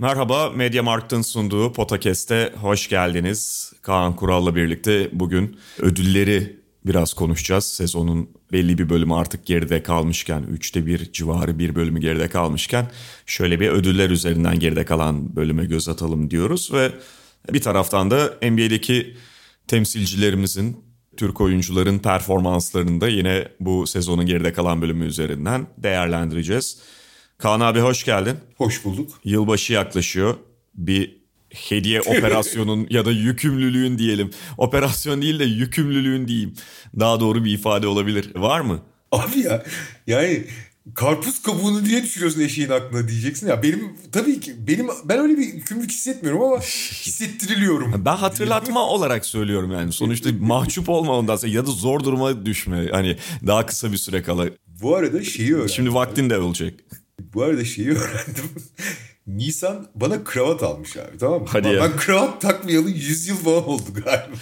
Merhaba, Mediamarkt'ın sunduğu Potakest'e hoş geldiniz. Kaan Kural'la birlikte bugün ödülleri biraz konuşacağız. Sezonun belli bir bölümü artık geride kalmışken, üçte bir civarı bir bölümü geride kalmışken şöyle bir ödüller üzerinden geride kalan bölüme göz atalım diyoruz. Ve bir taraftan da NBA'deki temsilcilerimizin, Türk oyuncuların performanslarını da yine bu sezonun geride kalan bölümü üzerinden değerlendireceğiz. Kaan abi hoş geldin. Hoş bulduk. Yılbaşı yaklaşıyor. Bir hediye operasyonun ya da yükümlülüğün diyelim. Operasyon değil de yükümlülüğün diyeyim. Daha doğru bir ifade olabilir. Var mı? Abi ya yani karpuz kabuğunu diye düşünüyorsun eşeğin aklına diyeceksin ya. Benim tabii ki benim ben öyle bir yükümlülük hissetmiyorum ama hissettiriliyorum. Ben hatırlatma olarak söylüyorum yani. Sonuçta mahcup olma ondan sonra ya da zor duruma düşme. Hani daha kısa bir süre kala. Bu arada şeyi öğrendim. Şimdi vaktin de olacak. Bu arada şeyi öğrendim. Nisan bana kravat almış abi tamam mı? Hadi ya. Ben kravat takmayalı 100 yıl falan oldu galiba.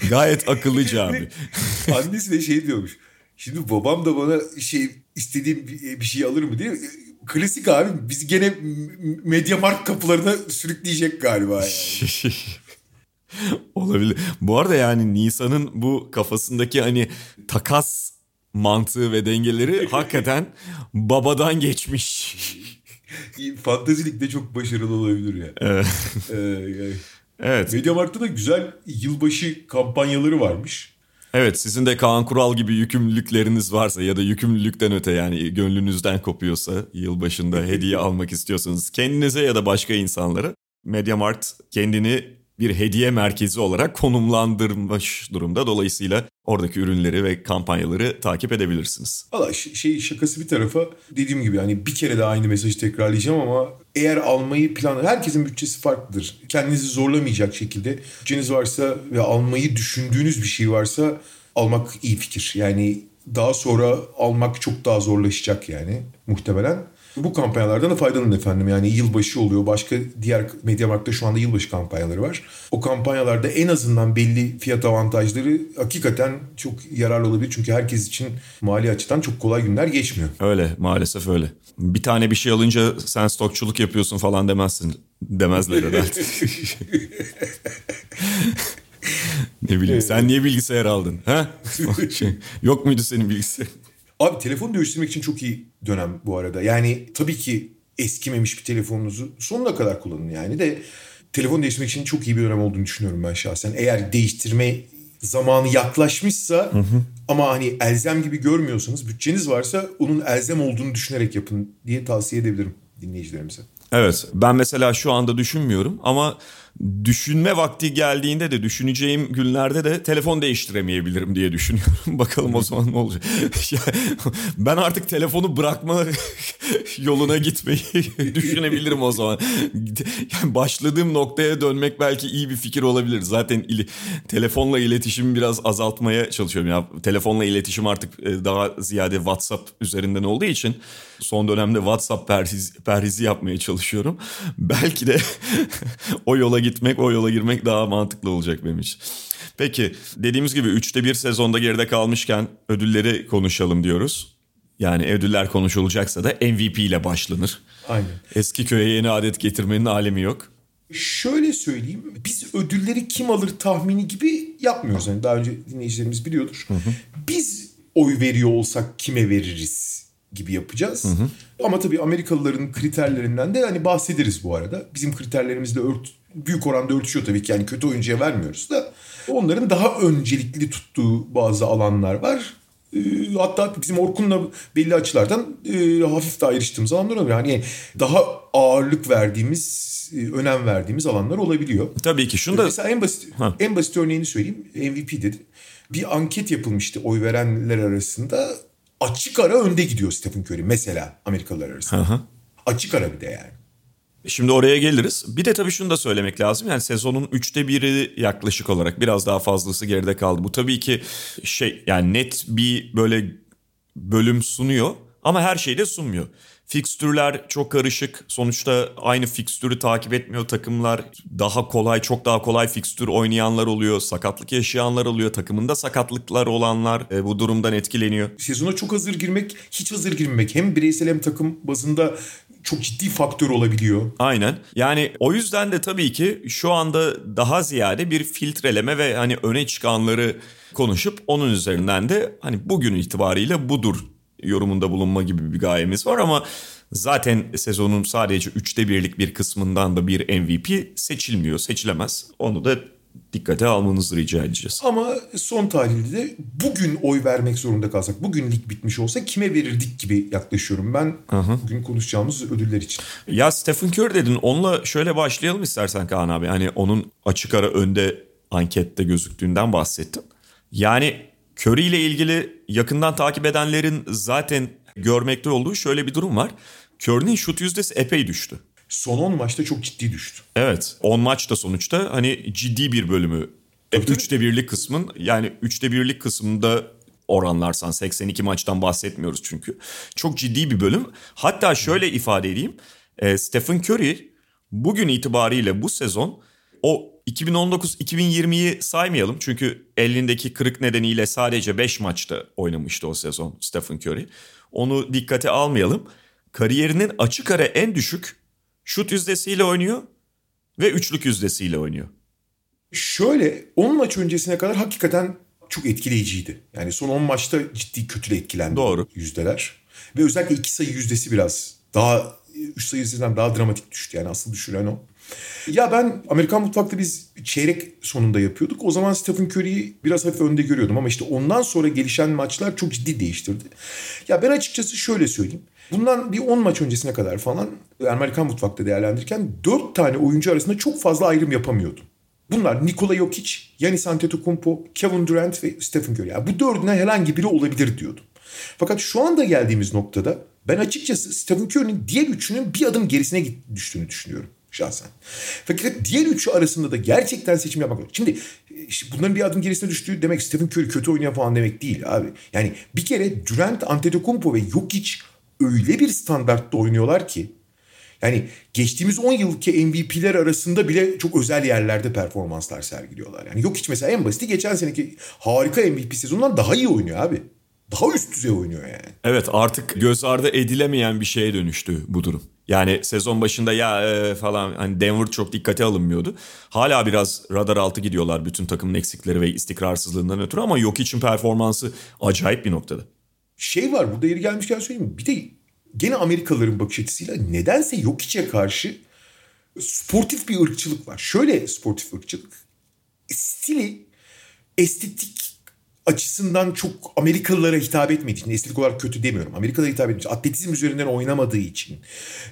Gayet akıllıca abi. Annesi de şey diyormuş. Şimdi babam da bana şey istediğim bir bir şey alır mı diye. Klasik abi biz gene Mediamarkt kapılarına sürükleyecek galiba. Yani. Olabilir. Bu arada yani Nisan'ın bu kafasındaki hani takas mantığı ve dengeleri hakikaten babadan geçmiş. Fantazilikte çok başarılı olabilir ya. Evet. Ee, yani. Evet. Mediamarkt'ta da güzel yılbaşı kampanyaları varmış. Evet sizin de Kaan Kural gibi yükümlülükleriniz varsa ya da yükümlülükten öte yani gönlünüzden kopuyorsa yılbaşında hediye almak istiyorsanız kendinize ya da başka insanlara Mediamarkt kendini bir hediye merkezi olarak konumlandırmış durumda. Dolayısıyla oradaki ürünleri ve kampanyaları takip edebilirsiniz. Valla şey şakası bir tarafa dediğim gibi hani bir kere daha aynı mesajı tekrarlayacağım ama eğer almayı plan herkesin bütçesi farklıdır. Kendinizi zorlamayacak şekilde bütçeniz varsa ve almayı düşündüğünüz bir şey varsa almak iyi fikir. Yani daha sonra almak çok daha zorlaşacak yani muhtemelen. Bu kampanyalardan da faydalanın efendim. Yani yılbaşı oluyor. Başka diğer Mediamarkt'ta şu anda yılbaşı kampanyaları var. O kampanyalarda en azından belli fiyat avantajları hakikaten çok yararlı olabilir. Çünkü herkes için mali açıdan çok kolay günler geçmiyor. Öyle maalesef öyle. Bir tane bir şey alınca sen stokçuluk yapıyorsun falan demezsin. Demezler herhalde. ne bileyim sen niye bilgisayar aldın? Ha? Şey, yok muydu senin bilgisayar? Abi telefon değiştirmek için çok iyi dönem bu arada. Yani tabii ki eskimemiş bir telefonunuzu sonuna kadar kullanın yani de telefon değiştirmek için çok iyi bir dönem olduğunu düşünüyorum ben şahsen. Eğer değiştirme zamanı yaklaşmışsa ama hani elzem gibi görmüyorsanız bütçeniz varsa onun elzem olduğunu düşünerek yapın diye tavsiye edebilirim dinleyicilerimize. Evet ben mesela şu anda düşünmüyorum ama düşünme vakti geldiğinde de düşüneceğim günlerde de telefon değiştiremeyebilirim diye düşünüyorum. Bakalım o zaman ne olacak. Ben artık telefonu bırakma yoluna gitmeyi düşünebilirim o zaman. Yani başladığım noktaya dönmek belki iyi bir fikir olabilir. Zaten ili, telefonla iletişimi biraz azaltmaya çalışıyorum. Ya telefonla iletişim artık e, daha ziyade WhatsApp üzerinden olduğu için son dönemde WhatsApp perhiz, perhizi yapmaya çalışıyorum. Belki de o yola gitmek, o yola girmek daha mantıklı olacak benim için. Peki dediğimiz gibi üçte bir sezonda geride kalmışken ödülleri konuşalım diyoruz. Yani ödüller konuşulacaksa da MVP ile başlanır. Aynen. Eski köye yeni adet getirmenin alemi yok. Şöyle söyleyeyim. Biz ödülleri kim alır tahmini gibi yapmıyoruz. Yani daha önce dinleyicilerimiz biliyordur. Biz oy veriyor olsak kime veririz gibi yapacağız. Ama tabii Amerikalıların kriterlerinden de hani bahsederiz bu arada. Bizim kriterlerimizle ört, büyük oranda örtüşüyor tabii ki. Yani kötü oyuncuya vermiyoruz da. Onların daha öncelikli tuttuğu bazı alanlar var. Ee, hatta bizim Orkun'la belli açılardan e, hafif daha ayrıştığımız alanlar oluyor. Yani daha ağırlık verdiğimiz, e, önem verdiğimiz alanlar olabiliyor. Tabii ki şunu da Mesela en basit Ha. en basit örneğini söyleyeyim. MVP dedi. Bir anket yapılmıştı oy verenler arasında. Açık ara önde gidiyor Stephen Curry mesela Amerikalılar arasında. Hı hı. Açık ara bir de yani. Şimdi oraya geliriz. Bir de tabii şunu da söylemek lazım. Yani sezonun üçte biri yaklaşık olarak biraz daha fazlası geride kaldı. Bu tabii ki şey yani net bir böyle bölüm sunuyor ama her şeyi de sunmuyor. Fikstürler çok karışık. Sonuçta aynı fikstürü takip etmiyor takımlar. Daha kolay, çok daha kolay fikstür oynayanlar oluyor. Sakatlık yaşayanlar oluyor. Takımında sakatlıklar olanlar e, bu durumdan etkileniyor. Sezona çok hazır girmek, hiç hazır girmemek hem bireysel hem takım bazında çok ciddi faktör olabiliyor. Aynen. Yani o yüzden de tabii ki şu anda daha ziyade bir filtreleme ve hani öne çıkanları konuşup onun üzerinden de hani bugün itibariyle budur yorumunda bulunma gibi bir gayemiz var ama zaten sezonun sadece üçte birlik bir kısmından da bir MVP seçilmiyor, seçilemez. Onu da dikkate almanızı rica edeceğiz. Ama son tahlilde de bugün oy vermek zorunda kalsak, bugün lig bitmiş olsa kime verirdik gibi yaklaşıyorum ben Aha. bugün konuşacağımız ödüller için. Ya Stephen Curry dedin. Onunla şöyle başlayalım istersen Kaan abi. Hani onun açık ara önde ankette gözüktüğünden bahsettin. Yani Curry ile ilgili yakından takip edenlerin zaten görmekte olduğu şöyle bir durum var. Curry'nin şut yüzdesi epey düştü. Son 10 maçta çok ciddi düştü. Evet 10 maçta sonuçta hani ciddi bir bölümü. Tabii, üçte birlik kısmın yani üçte birlik kısmında oranlarsan 82 maçtan bahsetmiyoruz çünkü. Çok ciddi bir bölüm. Hatta şöyle ifade edeyim. E, Stephen Curry bugün itibariyle bu sezon o 2019-2020'yi saymayalım çünkü elindeki kırık nedeniyle sadece 5 maçta oynamıştı o sezon Stephen Curry. Onu dikkate almayalım. Kariyerinin açık ara en düşük şut yüzdesiyle oynuyor ve üçlük yüzdesiyle oynuyor. Şöyle 10 maç öncesine kadar hakikaten çok etkileyiciydi. Yani son 10 maçta ciddi kötü etkilendi Doğru. yüzdeler. Ve özellikle iki sayı yüzdesi biraz daha 3 sayı yüzdesinden daha dramatik düştü. Yani asıl düşüren o. Ya ben Amerikan mutfakta biz çeyrek sonunda yapıyorduk. O zaman Stephen Curry'i biraz hafif önde görüyordum ama işte ondan sonra gelişen maçlar çok ciddi değiştirdi. Ya ben açıkçası şöyle söyleyeyim. Bundan bir 10 maç öncesine kadar falan Amerikan mutfakta değerlendirirken 4 tane oyuncu arasında çok fazla ayrım yapamıyordum. Bunlar Nikola Jokic, Giannis Antetokounmpo, Kevin Durant ve Stephen Curry. Yani bu dördünden herhangi biri olabilir diyordum. Fakat şu anda geldiğimiz noktada ben açıkçası Stephen Curry'nin diğer üçünün bir adım gerisine düştüğünü düşünüyorum şahsen. Fakat diğer üçü arasında da gerçekten seçim yapmak lazım. Şimdi işte bunların bir adım gerisine düştüğü demek Stephen Curry kötü oynayan falan demek değil abi. Yani bir kere Durant, Antetokounmpo ve Jokic öyle bir standartta oynuyorlar ki yani geçtiğimiz 10 yılki MVP'ler arasında bile çok özel yerlerde performanslar sergiliyorlar. Yani yok hiç mesela en basiti geçen seneki harika MVP sezonundan daha iyi oynuyor abi. Daha üst düzey oynuyor yani. Evet artık göz ardı edilemeyen bir şeye dönüştü bu durum. Yani sezon başında ya e, falan hani Denver çok dikkate alınmıyordu. Hala biraz radar altı gidiyorlar bütün takımın eksikleri ve istikrarsızlığından ötürü ama yok için performansı acayip bir noktada. Şey var burada yeri gelmişken söyleyeyim. Bir de gene Amerikalıların bakış açısıyla nedense yok içe karşı sportif bir ırkçılık var. Şöyle sportif ırkçılık. Stili estetik açısından çok Amerikalılara hitap etmediği için, estetik olarak kötü demiyorum. Amerikalılara hitap etmediği için, atletizm üzerinden oynamadığı için,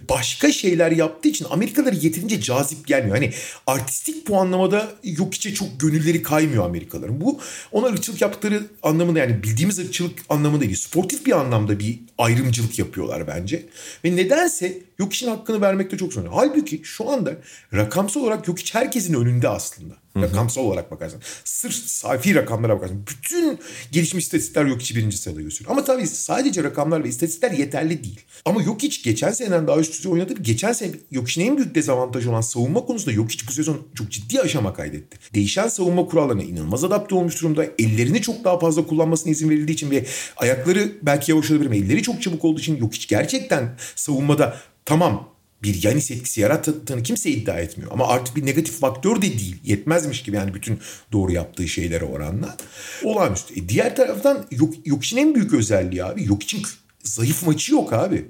başka şeyler yaptığı için Amerikalılara yeterince cazip gelmiyor. Hani artistik puanlamada yok içe çok gönülleri kaymıyor Amerikalıların. Bu ona ırkçılık yaptıkları anlamında yani bildiğimiz ırkçılık anlamında değil. Sportif bir anlamda bir ayrımcılık yapıyorlar bence. Ve nedense yok için hakkını vermekte çok zorlanıyor. Halbuki şu anda rakamsal olarak yok hiç herkesin önünde aslında. Rakamsal olarak bakarsan. Sırf safi rakamlara bakarsan. Bütün gelişmiş istatistikler yok hiç birinci sırada gösteriyor. Ama tabii sadece rakamlar ve istatistikler yeterli değil. Ama yok hiç geçen seneden daha üst düzey oynadı. Geçen sene yok için en büyük dezavantajı olan savunma konusunda yok hiç bu sezon çok ciddi aşama kaydetti. Değişen savunma kurallarına inanılmaz adapte olmuş durumda. Ellerini çok daha fazla kullanmasına izin verildiği için ve ayakları belki yavaş olabilir ama elleri çok çabuk olduğu için yok hiç gerçekten savunmada tamam bir Yanis etkisi yarattığını kimse iddia etmiyor. Ama artık bir negatif faktör de değil. Yetmezmiş gibi yani bütün doğru yaptığı şeylere oranla. Olağanüstü. E diğer taraftan yok, yok için en büyük özelliği abi. Yok için zayıf maçı yok abi.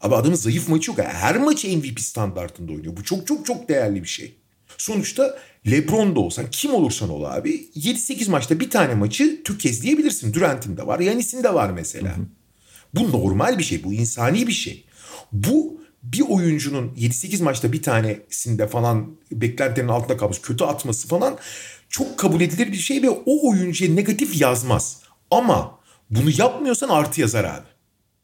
Abi adamın zayıf maçı yok. Her maçı MVP standartında oynuyor. Bu çok çok çok değerli bir şey. Sonuçta Lebron da olsan kim olursan ol abi 7-8 maçta bir tane maçı tökezleyebilirsin. Durant'in de var, Yanis'in de var mesela. Hı hı. Bu normal bir şey, bu insani bir şey. Bu bir oyuncunun 7-8 maçta bir tanesinde falan beklentilerin altında kalmış kötü atması falan çok kabul edilir bir şey ve o oyuncuya negatif yazmaz. Ama bunu yapmıyorsan artı yazar abi.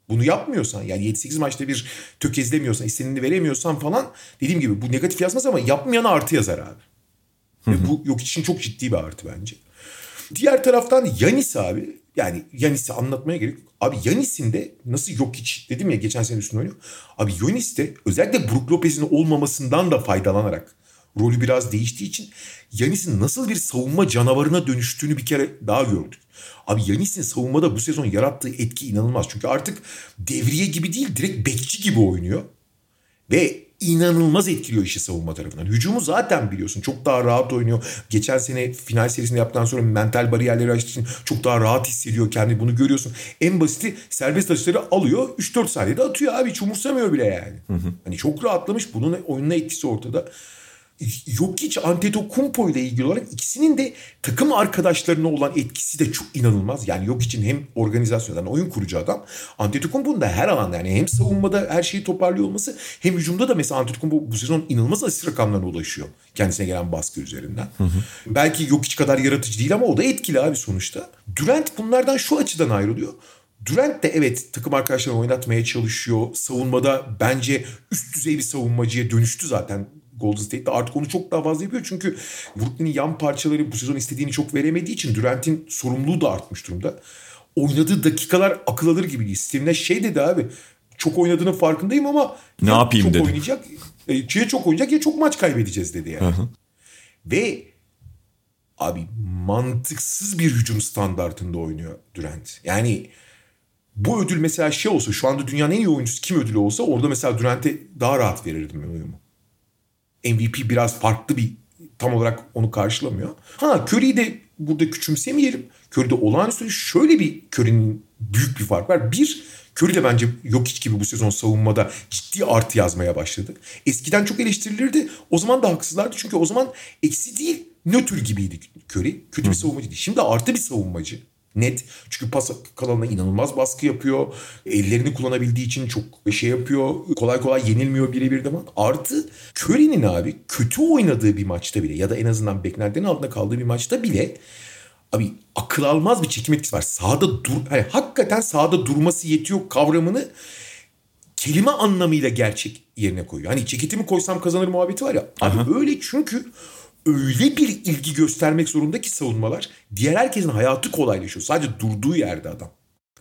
Bunu yapmıyorsan yani 7-8 maçta bir tökezlemiyorsan, istediğini veremiyorsan falan dediğim gibi bu negatif yazmaz ama yapmayana artı yazar abi. Ve bu yok için çok ciddi bir artı bence. Diğer taraftan Yanis abi yani Yanis'i anlatmaya gerek yok. Abi Yanis'in de nasıl yok hiç dedim ya geçen sene üstüne oynuyor. Abi Yanis de özellikle Brook Lopez'in olmamasından da faydalanarak rolü biraz değiştiği için Yanis'in nasıl bir savunma canavarına dönüştüğünü bir kere daha gördük. Abi Yanis'in savunmada bu sezon yarattığı etki inanılmaz. Çünkü artık devriye gibi değil direkt bekçi gibi oynuyor. Ve inanılmaz etkiliyor işi savunma tarafından. Hücumu zaten biliyorsun çok daha rahat oynuyor. Geçen sene final serisinde yaptıktan sonra mental bariyerleri açtığı için çok daha rahat hissediyor kendini. Bunu görüyorsun. En basiti serbest atışları alıyor. 3-4 saniyede atıyor abi. Hiç umursamıyor bile yani. Hı hı. Hani çok rahatlamış. Bunun oyununa etkisi ortada. Yok hiç Antetokounmpo ile ilgili olarak ikisinin de takım arkadaşlarına olan etkisi de çok inanılmaz. Yani yok için hem organizasyondan oyun kurucu adam. Antetokounmpo'nun da her alanda yani hem savunmada her şeyi toparlıyor olması hem hücumda da mesela Antetokounmpo bu sezon inanılmaz asist rakamlarına ulaşıyor. Kendisine gelen baskı üzerinden. Hı hı. Belki yok hiç kadar yaratıcı değil ama o da etkili abi sonuçta. Durant bunlardan şu açıdan ayrılıyor. Durant de evet takım arkadaşlarını oynatmaya çalışıyor. Savunmada bence üst düzey bir savunmacıya dönüştü zaten Golden State'de artık onu çok daha fazla yapıyor. Çünkü Brooklyn'in yan parçaları bu sezon istediğini çok veremediği için Durant'in sorumluluğu da artmış durumda. Oynadığı dakikalar akıl alır gibi değil. Steve'ne şey dedi abi çok oynadığının farkındayım ama ne yapayım çok dedi. oynayacak, e, ya çok oynayacak ya çok maç kaybedeceğiz dedi yani. Hı hı. Ve abi mantıksız bir hücum standartında oynuyor Durant. Yani bu ödül mesela şey olsa şu anda dünyanın en iyi oyuncusu kim ödülü olsa orada mesela Durant'e daha rahat verirdim ben oyumu. MVP biraz farklı bir tam olarak onu karşılamıyor. Ha Curry'i de burada küçümsemeyelim. Curry'de olağanüstü şöyle bir Curry'nin büyük bir fark var. Bir, Curry de bence yok hiç gibi bu sezon savunmada ciddi artı yazmaya başladı. Eskiden çok eleştirilirdi. O zaman da haksızlardı. Çünkü o zaman eksi değil nötr gibiydi Curry. Kötü bir savunmacı değil. Şimdi artı bir savunmacı. Net. Çünkü pas kalanına inanılmaz baskı yapıyor. Ellerini kullanabildiği için çok şey yapıyor. Kolay kolay yenilmiyor birebir de. Artı Curry'nin abi kötü oynadığı bir maçta bile ya da en azından beklentilerin altında kaldığı bir maçta bile abi akıl almaz bir çekim etkisi var. Sağda dur hani hakikaten sağda durması yetiyor kavramını kelime anlamıyla gerçek yerine koyuyor. Hani ceketimi koysam kazanır muhabbeti var ya. Abi Aha. öyle çünkü öyle bir ilgi göstermek zorunda ki savunmalar diğer herkesin hayatı kolaylaşıyor. Sadece durduğu yerde adam.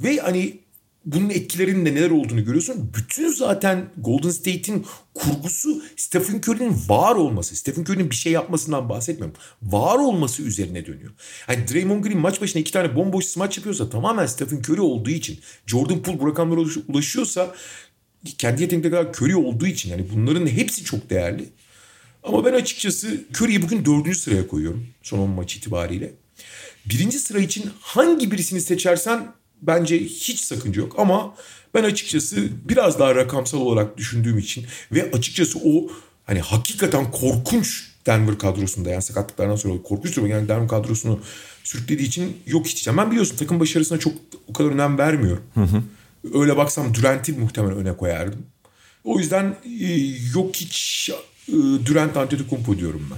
Ve hani bunun etkilerinin de neler olduğunu görüyorsun. Bütün zaten Golden State'in kurgusu Stephen Curry'nin var olması. Stephen Curry'nin bir şey yapmasından bahsetmiyorum. Var olması üzerine dönüyor. Hani Draymond Green maç başına iki tane bomboş smaç yapıyorsa tamamen Stephen Curry olduğu için. Jordan Poole bu rakamlara ulaşıyorsa kendi yetenekleri kadar Curry olduğu için. Yani bunların hepsi çok değerli. Ama ben açıkçası Curry'i bugün dördüncü sıraya koyuyorum son 10 maç itibariyle. Birinci sıra için hangi birisini seçersen bence hiç sakınca yok. Ama ben açıkçası biraz daha rakamsal olarak düşündüğüm için ve açıkçası o hani hakikaten korkunç Denver kadrosunda yani sakatlıklardan sonra korkunç durumda yani Denver kadrosunu sürüklediği için yok hiç. Ben biliyorsun takım başarısına çok o kadar önem vermiyorum. Hı hı. Öyle baksam Durant'i muhtemelen öne koyardım. O yüzden e, yok hiç Durant Antetokounmpo diyorum ben.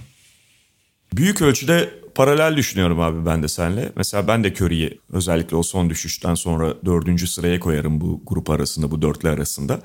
Büyük ölçüde paralel düşünüyorum abi ben de senle. Mesela ben de Curry'i özellikle o son düşüşten sonra dördüncü sıraya koyarım bu grup arasında, bu dörtlü arasında.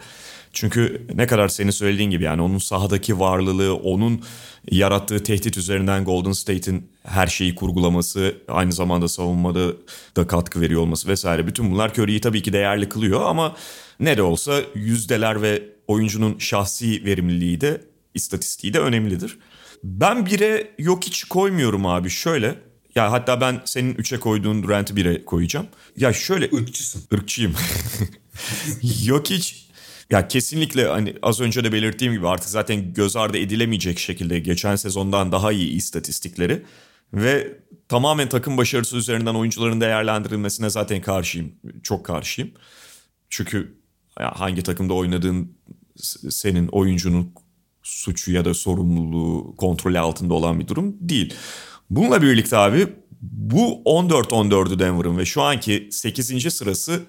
Çünkü ne kadar senin söylediğin gibi yani onun sahadaki varlığı, onun yarattığı tehdit üzerinden Golden State'in her şeyi kurgulaması, aynı zamanda savunmada da katkı veriyor olması vesaire. Bütün bunlar Curry'i tabii ki değerli kılıyor ama ne de olsa yüzdeler ve oyuncunun şahsi verimliliği de istatistiği de önemlidir. Ben bire yok hiç koymuyorum abi şöyle. Ya hatta ben senin üçe koyduğun Durant'ı bire koyacağım. Ya şöyle... Irkçısın. Irkçıyım. yok hiç... Ya kesinlikle hani az önce de belirttiğim gibi artık zaten göz ardı edilemeyecek şekilde geçen sezondan daha iyi istatistikleri ve tamamen takım başarısı üzerinden oyuncuların değerlendirilmesine zaten karşıyım. Çok karşıyım. Çünkü hangi takımda oynadığın senin oyuncunun suçu ya da sorumluluğu kontrolü altında olan bir durum değil. Bununla birlikte abi bu 14-14'ü Denver'ın ve şu anki 8. sırası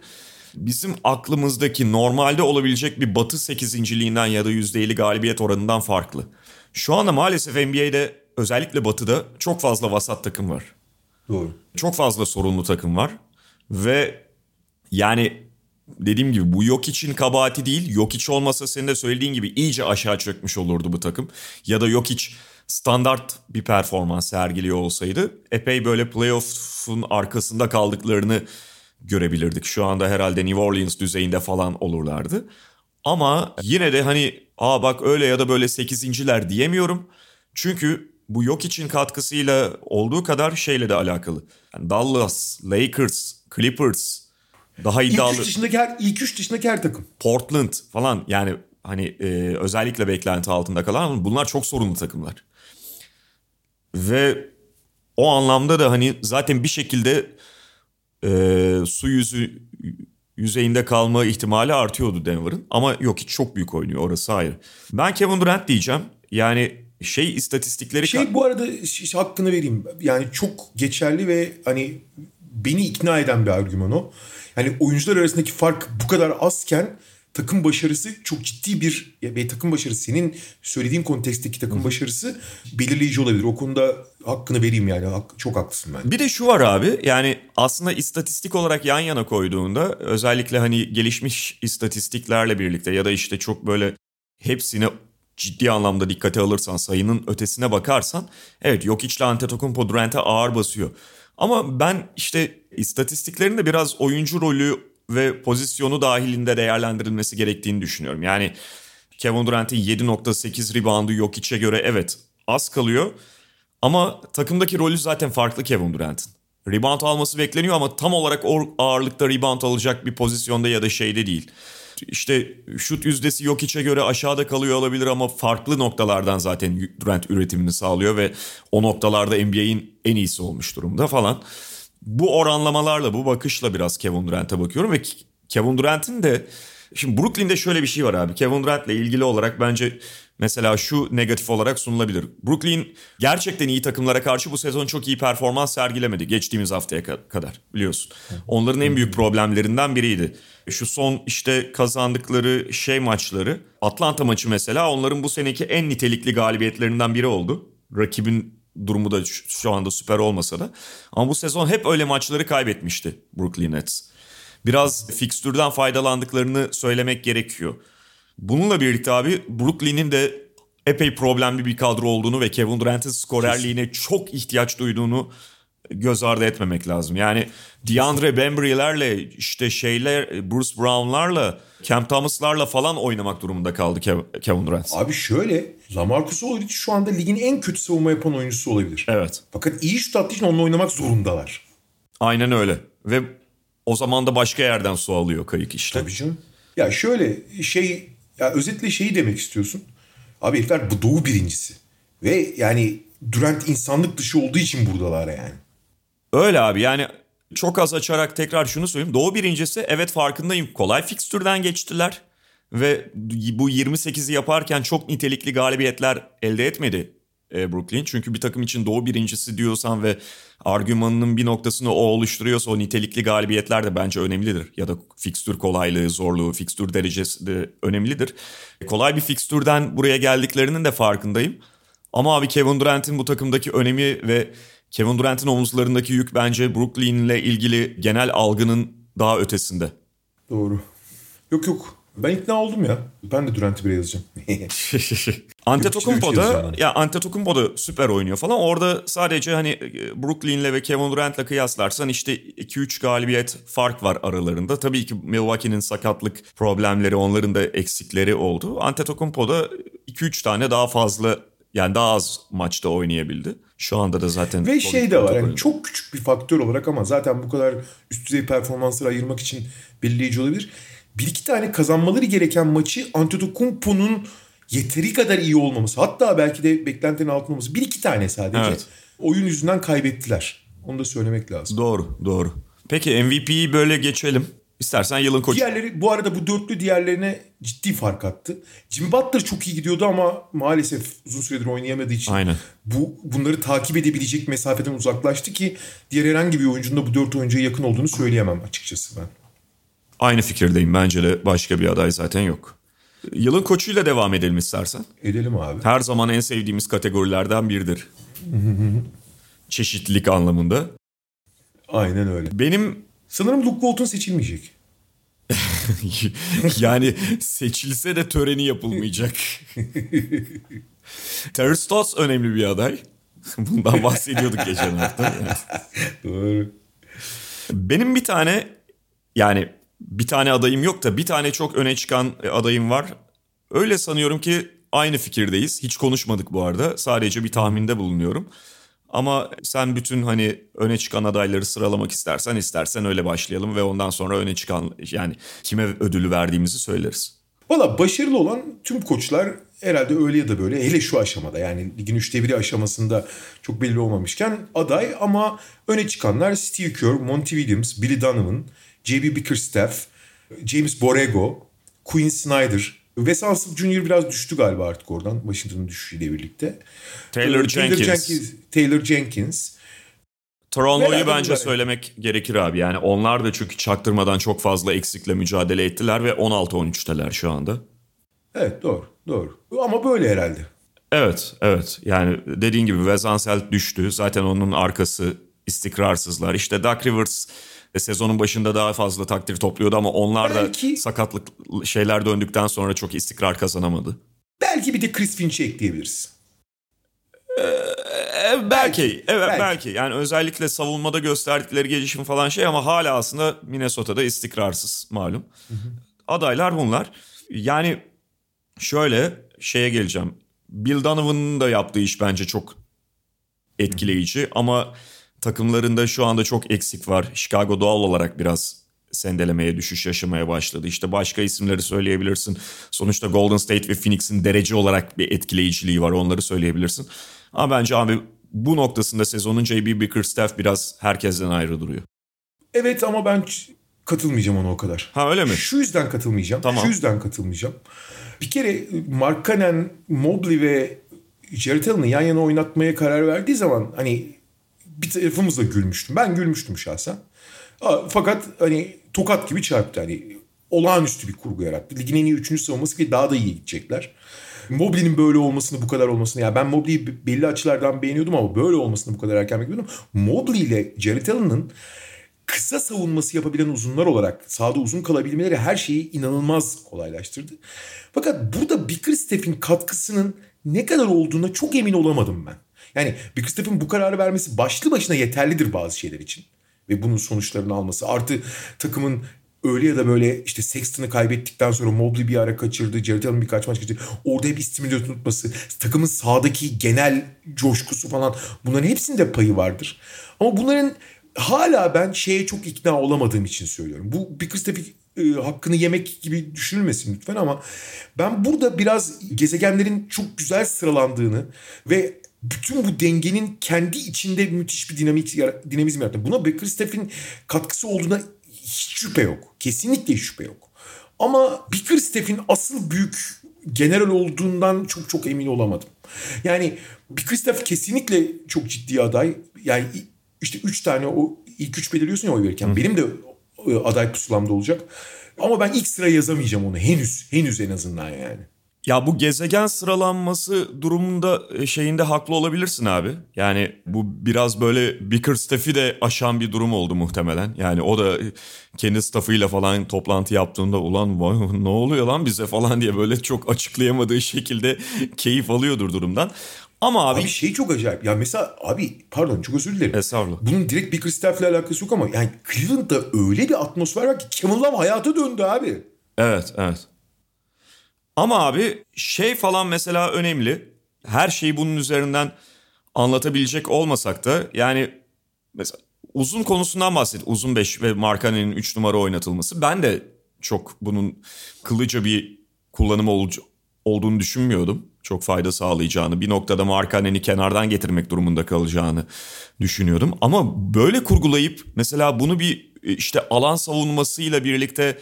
bizim aklımızdaki normalde olabilecek bir batı 8.liğinden ya da %50 galibiyet oranından farklı. Şu anda maalesef NBA'de özellikle batıda çok fazla vasat takım var. Doğru. Çok fazla sorunlu takım var ve yani dediğim gibi bu yok için kabahati değil. Yok hiç olmasa senin de söylediğin gibi iyice aşağı çökmüş olurdu bu takım. Ya da yok hiç standart bir performans sergiliyor olsaydı epey böyle playoff'un arkasında kaldıklarını görebilirdik. Şu anda herhalde New Orleans düzeyinde falan olurlardı. Ama yine de hani aa bak öyle ya da böyle sekizinciler diyemiyorum. Çünkü bu yok için katkısıyla olduğu kadar şeyle de alakalı. Yani Dallas, Lakers, Clippers daha iddialı. İlk üç dışındaki her, ilk üç dışındaki her takım. Portland falan yani hani e, özellikle beklenti altında kalan ama bunlar çok sorunlu takımlar. Ve o anlamda da hani zaten bir şekilde e, su yüzü yüzeyinde kalma ihtimali artıyordu Denver'ın. Ama yok hiç çok büyük oynuyor orası ayrı. Ben Kevin Durant diyeceğim. Yani şey istatistikleri... Şey bu arada hakkını vereyim. Yani çok geçerli ve hani beni ikna eden bir argüman o. Yani oyuncular arasındaki fark bu kadar azken takım başarısı çok ciddi bir ve takım başarısı senin söylediğin konteksteki takım başarısı belirleyici olabilir. O konuda hakkını vereyim yani. Çok haklısın ben. Bir de şu var abi yani aslında istatistik olarak yan yana koyduğunda özellikle hani gelişmiş istatistiklerle birlikte ya da işte çok böyle hepsine ciddi anlamda dikkate alırsan sayının ötesine bakarsan evet yok içle Antetokounmpo Durant'e ağır basıyor. Ama ben işte istatistiklerin de biraz oyuncu rolü ve pozisyonu dahilinde değerlendirilmesi gerektiğini düşünüyorum. Yani Kevin Durant'in 7.8 reboundu yok içe göre evet az kalıyor. Ama takımdaki rolü zaten farklı Kevin Durant'in. Rebound alması bekleniyor ama tam olarak ağırlıkta rebound alacak bir pozisyonda ya da şeyde değil. İşte şut yüzdesi yok içe göre aşağıda kalıyor olabilir ama farklı noktalardan zaten Durant üretimini sağlıyor ve o noktalarda NBA'in en iyisi olmuş durumda falan. Bu oranlamalarla bu bakışla biraz Kevin Durant'e bakıyorum ve Kevin Durant'in de Şimdi Brooklyn'de şöyle bir şey var abi. Kevin Durant'le ilgili olarak bence mesela şu negatif olarak sunulabilir. Brooklyn gerçekten iyi takımlara karşı bu sezon çok iyi performans sergilemedi geçtiğimiz haftaya kadar biliyorsun. Onların en büyük problemlerinden biriydi. Şu son işte kazandıkları şey maçları Atlanta maçı mesela onların bu seneki en nitelikli galibiyetlerinden biri oldu. Rakibin durumu da şu anda süper olmasa da. Ama bu sezon hep öyle maçları kaybetmişti Brooklyn Nets biraz fikstürden faydalandıklarını söylemek gerekiyor. Bununla birlikte abi Brooklyn'in de epey problemli bir kadro olduğunu ve Kevin Durant'in skorerliğine çok ihtiyaç duyduğunu göz ardı etmemek lazım. Yani DeAndre Bembry'lerle işte şeyler Bruce Brown'larla Cam Thomas'larla falan oynamak durumunda kaldı Kevin Durant. Abi şöyle Lamarcus Aldridge şu anda ligin en kötü savunma yapan oyuncusu olabilir. Evet. Fakat iyi şut attığı için onunla oynamak zorundalar. Aynen öyle. Ve o zaman da başka yerden su alıyor kayık işte. Tabii canım. Ya şöyle şey ya özetle şeyi demek istiyorsun. Abi herifler bu doğu birincisi. Ve yani Durant insanlık dışı olduğu için buradalar yani. Öyle abi yani çok az açarak tekrar şunu söyleyeyim. Doğu birincisi evet farkındayım. Kolay fikstürden geçtiler. Ve bu 28'i yaparken çok nitelikli galibiyetler elde etmedi e, Brooklyn. Çünkü bir takım için doğu birincisi diyorsan ve argümanının bir noktasını o oluşturuyorsa o nitelikli galibiyetler de bence önemlidir. Ya da fikstür kolaylığı, zorluğu, fikstür derecesi de önemlidir. Kolay bir fikstürden buraya geldiklerinin de farkındayım. Ama abi Kevin Durant'in bu takımdaki önemi ve Kevin Durant'in omuzlarındaki yük bence Brooklyn ile ilgili genel algının daha ötesinde. Doğru. Yok yok ben ikna oldum ya. Ben de Durant'i bire yazacağım. Antetokounmpo da ya Antetokounmpo da süper oynuyor falan. Orada sadece hani e, Brooklyn'le ve Kevin Durant'la kıyaslarsan işte 2-3 galibiyet fark var aralarında. Tabii ki Milwaukee'nin sakatlık problemleri, onların da eksikleri oldu. Antetokounmpo da 2-3 tane daha fazla yani daha az maçta oynayabildi. Şu anda da zaten... Ve şey de var yani çok küçük bir faktör olarak ama zaten bu kadar üst düzey performansları ayırmak için belirleyici olabilir bir iki tane kazanmaları gereken maçı Antetokounmpo'nun yeteri kadar iyi olmaması hatta belki de beklentinin altında olması bir iki tane sadece evet. oyun yüzünden kaybettiler. Onu da söylemek lazım. Doğru doğru. Peki MVP'yi böyle geçelim. İstersen yılın koçu. Diğerleri bu arada bu dörtlü diğerlerine ciddi fark attı. Jimmy Butler çok iyi gidiyordu ama maalesef uzun süredir oynayamadığı için Aynen. bu bunları takip edebilecek mesafeden uzaklaştı ki diğer herhangi bir oyuncunun da bu dört oyuncuya yakın olduğunu söyleyemem açıkçası ben. Aynı fikirdeyim. Bence de başka bir aday zaten yok. Yılın koçuyla devam edelim istersen. Edelim abi. Her zaman en sevdiğimiz kategorilerden biridir. Çeşitlilik anlamında. Aynen öyle. Benim... Sanırım Luke Walton seçilmeyecek. yani seçilse de töreni yapılmayacak. Terry Stotts önemli bir aday. Bundan bahsediyorduk geçen hafta. Doğru. Benim bir tane yani bir tane adayım yok da bir tane çok öne çıkan adayım var. Öyle sanıyorum ki aynı fikirdeyiz. Hiç konuşmadık bu arada. Sadece bir tahminde bulunuyorum. Ama sen bütün hani öne çıkan adayları sıralamak istersen istersen öyle başlayalım ve ondan sonra öne çıkan yani kime ödülü verdiğimizi söyleriz. Valla başarılı olan tüm koçlar herhalde öyle ya da böyle hele şu aşamada yani ligin üçte biri aşamasında çok belli olmamışken aday ama öne çıkanlar Steve Kerr, Monty Williams, Billy Donovan, J.B. Bickerstaff, James Borrego, Quinn Snyder, Wes Unseld Jr. biraz düştü galiba artık oradan Washington'ın düşüşüyle birlikte. Taylor, Jenkins. Jenkins. Taylor Jenkins. Toronto'yu bence bunlar. söylemek gerekir abi. Yani onlar da çünkü çaktırmadan çok fazla eksikle mücadele ettiler ve 16-13'teler şu anda. Evet doğru doğru ama böyle herhalde. Evet, evet. Yani dediğin gibi Wes Unseld düştü. Zaten onun arkası istikrarsızlar. İşte Duck Rivers e, sezonun başında daha fazla takdir topluyordu ama onlar Belki- da sakatlık şeyler döndükten sonra çok istikrar kazanamadı. Belki bir de Chris Finch'i ekleyebiliriz. E, belki, evet belki. belki. Yani özellikle savunmada gösterdikleri gelişim falan şey ama hala aslında Minnesota'da istikrarsız malum. Adaylar bunlar. Yani şöyle şeye geleceğim. Bill Donovan'ın da yaptığı iş bence çok etkileyici ama takımlarında şu anda çok eksik var. Chicago doğal olarak biraz sendelemeye, düşüş yaşamaya başladı. İşte başka isimleri söyleyebilirsin. Sonuçta Golden State ve Phoenix'in derece olarak bir etkileyiciliği var. Onları söyleyebilirsin. Ama bence abi bu noktasında sezonun J.B. Bickerstaff biraz herkesten ayrı duruyor. Evet ama ben katılmayacağım ona o kadar. Ha öyle mi? Şu yüzden katılmayacağım. Tamam. Şu yüzden katılmayacağım. Bir kere Mark Cannon, Mobley ve Jared Allen'ı yan yana oynatmaya karar verdiği zaman hani bir tarafımızla gülmüştüm. Ben gülmüştüm şahsen. Fakat hani tokat gibi çarptı. Hani olağanüstü bir kurgu yarattı. Ligin en iyi üçüncü savunması ki daha da iyi gidecekler. Mobley'nin böyle olmasını, bu kadar olmasını. Ya ben Mobley'i belli açılardan beğeniyordum ama böyle olmasını bu kadar erken bekliyordum. Mobley ile Jared Allen'ın kısa savunması yapabilen uzunlar olarak sahada uzun kalabilmeleri her şeyi inanılmaz kolaylaştırdı. Fakat burada Bickerstaff'in katkısının ne kadar olduğuna çok emin olamadım ben. Yani Bickerstaff'in bu kararı vermesi başlı başına yeterlidir bazı şeyler için. Ve bunun sonuçlarını alması. Artı takımın öyle ya da böyle işte Sexton'ı kaybettikten sonra Mobley bir ara kaçırdı. Jared Allen birkaç maç kaçırdı. Orada hep istimüle tutması. Takımın sahadaki genel coşkusu falan. Bunların hepsinde payı vardır. Ama bunların hala ben şeye çok ikna olamadığım için söylüyorum. Bu Bickerstaff'i e, hakkını yemek gibi düşünülmesin lütfen ama ben burada biraz gezegenlerin çok güzel sıralandığını ve bütün bu dengenin kendi içinde müthiş bir dinamik dinamizm yarattı. Buna Bickerstaff'in katkısı olduğuna hiç şüphe yok. Kesinlikle hiç şüphe yok. Ama Bickerstaff'in asıl büyük general olduğundan çok çok emin olamadım. Yani Bickerstaff kesinlikle çok ciddi aday. Yani işte üç tane o ilk üç belirliyorsun ya oy verirken. Benim de e, aday pusulamda olacak. Ama ben ilk sıraya yazamayacağım onu. Henüz. Henüz en azından yani. Ya bu gezegen sıralanması durumunda e, şeyinde haklı olabilirsin abi. Yani bu biraz böyle Bickerstaff'i de aşan bir durum oldu muhtemelen. Yani o da e, kendi staffıyla falan toplantı yaptığında ulan vay, ne oluyor lan bize falan diye böyle çok açıklayamadığı şekilde keyif alıyordur durumdan. Ama abi, Abi şey çok acayip. Ya mesela abi pardon çok özür dilerim. Estağfurullah. Bunun direkt Bickerstaff'le alakası yok ama yani Cleveland'da öyle bir atmosfer var ki Kevin Love hayata döndü abi. Evet, evet. Ama abi şey falan mesela önemli. Her şeyi bunun üzerinden anlatabilecek olmasak da yani mesela uzun konusundan bahset. Uzun 5 ve Markanen'in 3 numara oynatılması. Ben de çok bunun kılıca bir kullanım ol- olduğunu düşünmüyordum. Çok fayda sağlayacağını, bir noktada Markanen'i kenardan getirmek durumunda kalacağını düşünüyordum. Ama böyle kurgulayıp mesela bunu bir işte alan savunmasıyla birlikte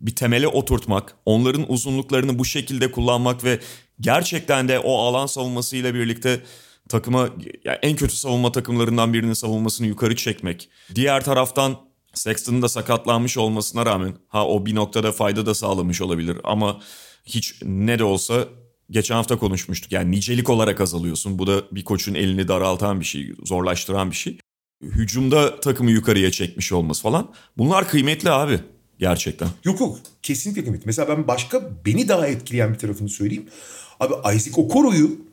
bir temele oturtmak, onların uzunluklarını bu şekilde kullanmak ve gerçekten de o alan savunmasıyla birlikte takıma yani en kötü savunma takımlarından birinin savunmasını yukarı çekmek. Diğer taraftan Sexton'ın da sakatlanmış olmasına rağmen ha o bir noktada fayda da sağlamış olabilir ama hiç ne de olsa geçen hafta konuşmuştuk. Yani nicelik olarak azalıyorsun. Bu da bir koçun elini daraltan bir şey, zorlaştıran bir şey. Hücumda takımı yukarıya çekmiş olması falan. Bunlar kıymetli abi. Gerçekten. Yok yok kesinlikle kıymetli. Mesela ben başka beni daha etkileyen bir tarafını söyleyeyim. Abi Isaac Okoro'yu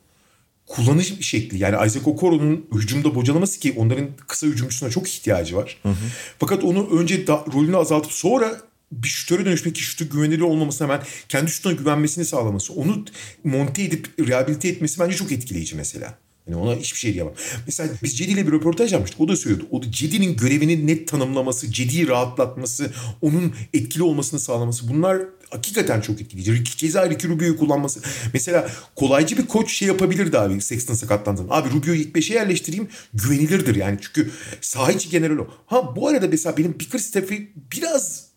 kullanış şekli yani Isaac Okoro'nun hücumda bocalaması ki onların kısa hücumcusuna çok ihtiyacı var. Hı hı. Fakat onu önce da, rolünü azaltıp sonra bir şutöre dönüşmek, şutu güvenilir olmaması hemen kendi şutuna güvenmesini sağlaması, onu monte edip rehabilite etmesi bence çok etkileyici mesela. Yani ona hiçbir şey diyemem. Mesela biz Cedi ile bir röportaj yapmıştık. O da söylüyordu. O da Cedi'nin görevini net tanımlaması, Cedi'yi rahatlatması, onun etkili olmasını sağlaması. Bunlar hakikaten çok etkileyici. Keza Ricky Rubio'yu kullanması. Mesela kolaycı bir koç şey yapabilirdi abi Sexton sakatlandığında. Abi Rubio'yu ilk beşe yerleştireyim güvenilirdir yani. Çünkü saha içi general o. Ha bu arada mesela benim Bickerstaff'i biraz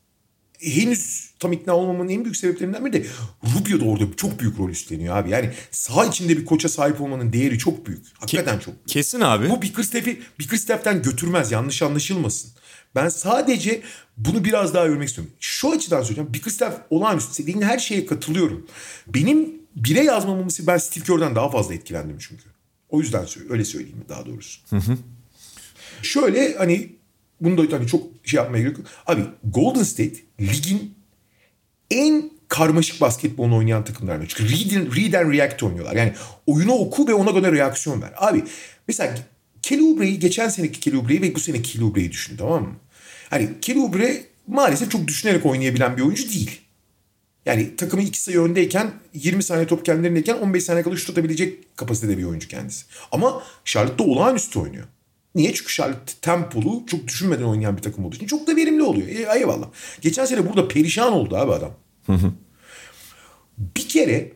henüz tam ikna olmamın en büyük sebeplerinden biri de Rubio da orada çok büyük rol üstleniyor abi. Yani saha içinde bir koça sahip olmanın değeri çok büyük. Hakikaten çok büyük. Kesin abi. Bu Bickerstaff'i Bickerstaff'ten götürmez yanlış anlaşılmasın. Ben sadece bunu biraz daha örmek istiyorum. Şu açıdan söyleyeceğim. Bickerstaff olağanüstü. Dediğin her şeye katılıyorum. Benim bire yazmamamızı ben Steve Kerr'den daha fazla etkilendim çünkü. O yüzden öyle söyleyeyim daha doğrusu. Hı hı. Şöyle hani bunu da hani çok şey yapmaya gerek yok. Abi Golden State ligin en karmaşık basketbolunu oynayan takımlardan. Çünkü read and, read and react oynuyorlar. Yani oyunu oku ve ona göre reaksiyon ver. Abi mesela Kelly Oubre'yi geçen seneki Kelly Oubre'yi ve bu seneki Kelly Oubre'yi düşün tamam mı? Hani Kelly Oubre maalesef çok düşünerek oynayabilen bir oyuncu değil. Yani takımı iki sayı öndeyken 20 saniye top kendilerindeyken 15 saniye kadar şut atabilecek kapasitede bir oyuncu kendisi. Ama Charlotte'da olağanüstü oynuyor. Niye? Çünkü Charlotte tempolu çok düşünmeden oynayan bir takım olduğu için çok da verimli oluyor. E, eyvallah. Geçen sene burada perişan oldu abi adam. bir kere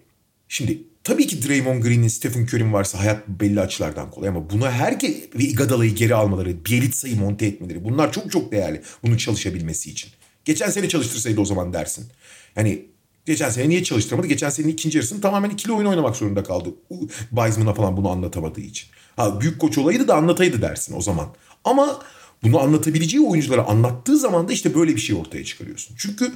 şimdi tabii ki Draymond Green'in Stephen Curry'in varsa hayat belli açılardan kolay ama buna herkes ve Iguodala'yı geri almaları, Bielitsa'yı monte etmeleri bunlar çok çok değerli bunun çalışabilmesi için. Geçen sene çalıştırsaydı o zaman dersin. Yani geçen sene niye çalıştıramadı? Geçen senenin ikinci yarısını tamamen ikili oyun oynamak zorunda kaldı. Weizman'a falan bunu anlatamadığı için. Ha büyük koç olaydı da anlataydı dersin o zaman. Ama bunu anlatabileceği oyunculara anlattığı zaman da işte böyle bir şey ortaya çıkarıyorsun. Çünkü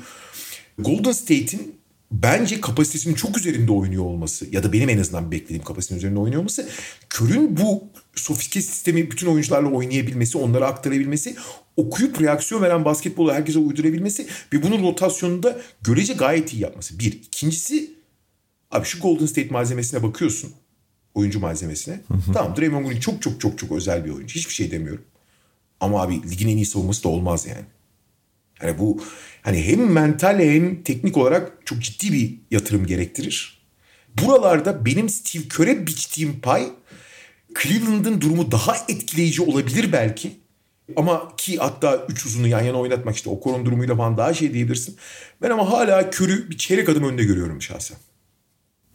Golden State'in bence kapasitesinin çok üzerinde oynuyor olması ya da benim en azından beklediğim kapasitenin üzerinde oynuyor olması Kör'ün bu sofistike sistemi bütün oyuncularla oynayabilmesi, onlara aktarabilmesi, okuyup reaksiyon veren basketbolu herkese uydurabilmesi ve bunun rotasyonunda görece gayet iyi yapması. Bir. İkincisi abi şu Golden State malzemesine bakıyorsun oyuncu malzemesine. Hı hı. Tamam Draymond Green çok çok çok çok özel bir oyuncu. Hiçbir şey demiyorum. Ama abi ligin en iyi savunması da olmaz yani. Yani bu hani hem mental hem teknik olarak çok ciddi bir yatırım gerektirir. Buralarda benim Steve Kerr'e biçtiğim pay Cleveland'ın durumu daha etkileyici olabilir belki. Ama ki hatta üç uzunu yan yana oynatmak işte Okoron durumuyla falan daha şey diyebilirsin. Ben ama hala Kör'ü bir çeyrek adım önde görüyorum şahsen.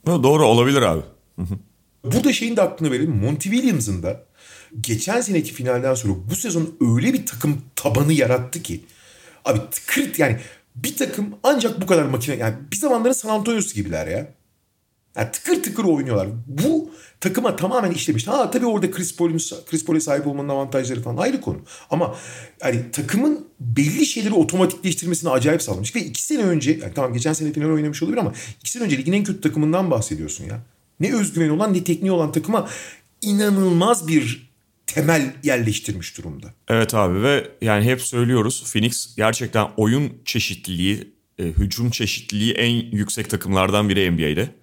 Doğru olabilir abi. Burada şeyin de aklına verelim. Monty Williams'ın da geçen seneki finalden sonra bu sezon öyle bir takım tabanı yarattı ki. Abi tıkırt yani bir takım ancak bu kadar makine yani bir zamanların San Antonio'su gibiler ya. Yani tıkır tıkır oynuyorlar. Bu takıma tamamen işlemiş. Ha tabii orada Chris Paul'un Chris Paul'e sahip olmanın avantajları falan ayrı konu. Ama yani takımın belli şeyleri otomatikleştirmesini acayip sağlamış. Ve iki sene önce yani tamam geçen sene final oynamış olabilir ama iki sene önce ligin en kötü takımından bahsediyorsun ya ne özgüveni olan ne tekniği olan takıma inanılmaz bir temel yerleştirmiş durumda. Evet abi ve yani hep söylüyoruz Phoenix gerçekten oyun çeşitliliği, e, hücum çeşitliliği en yüksek takımlardan biri NBA'de.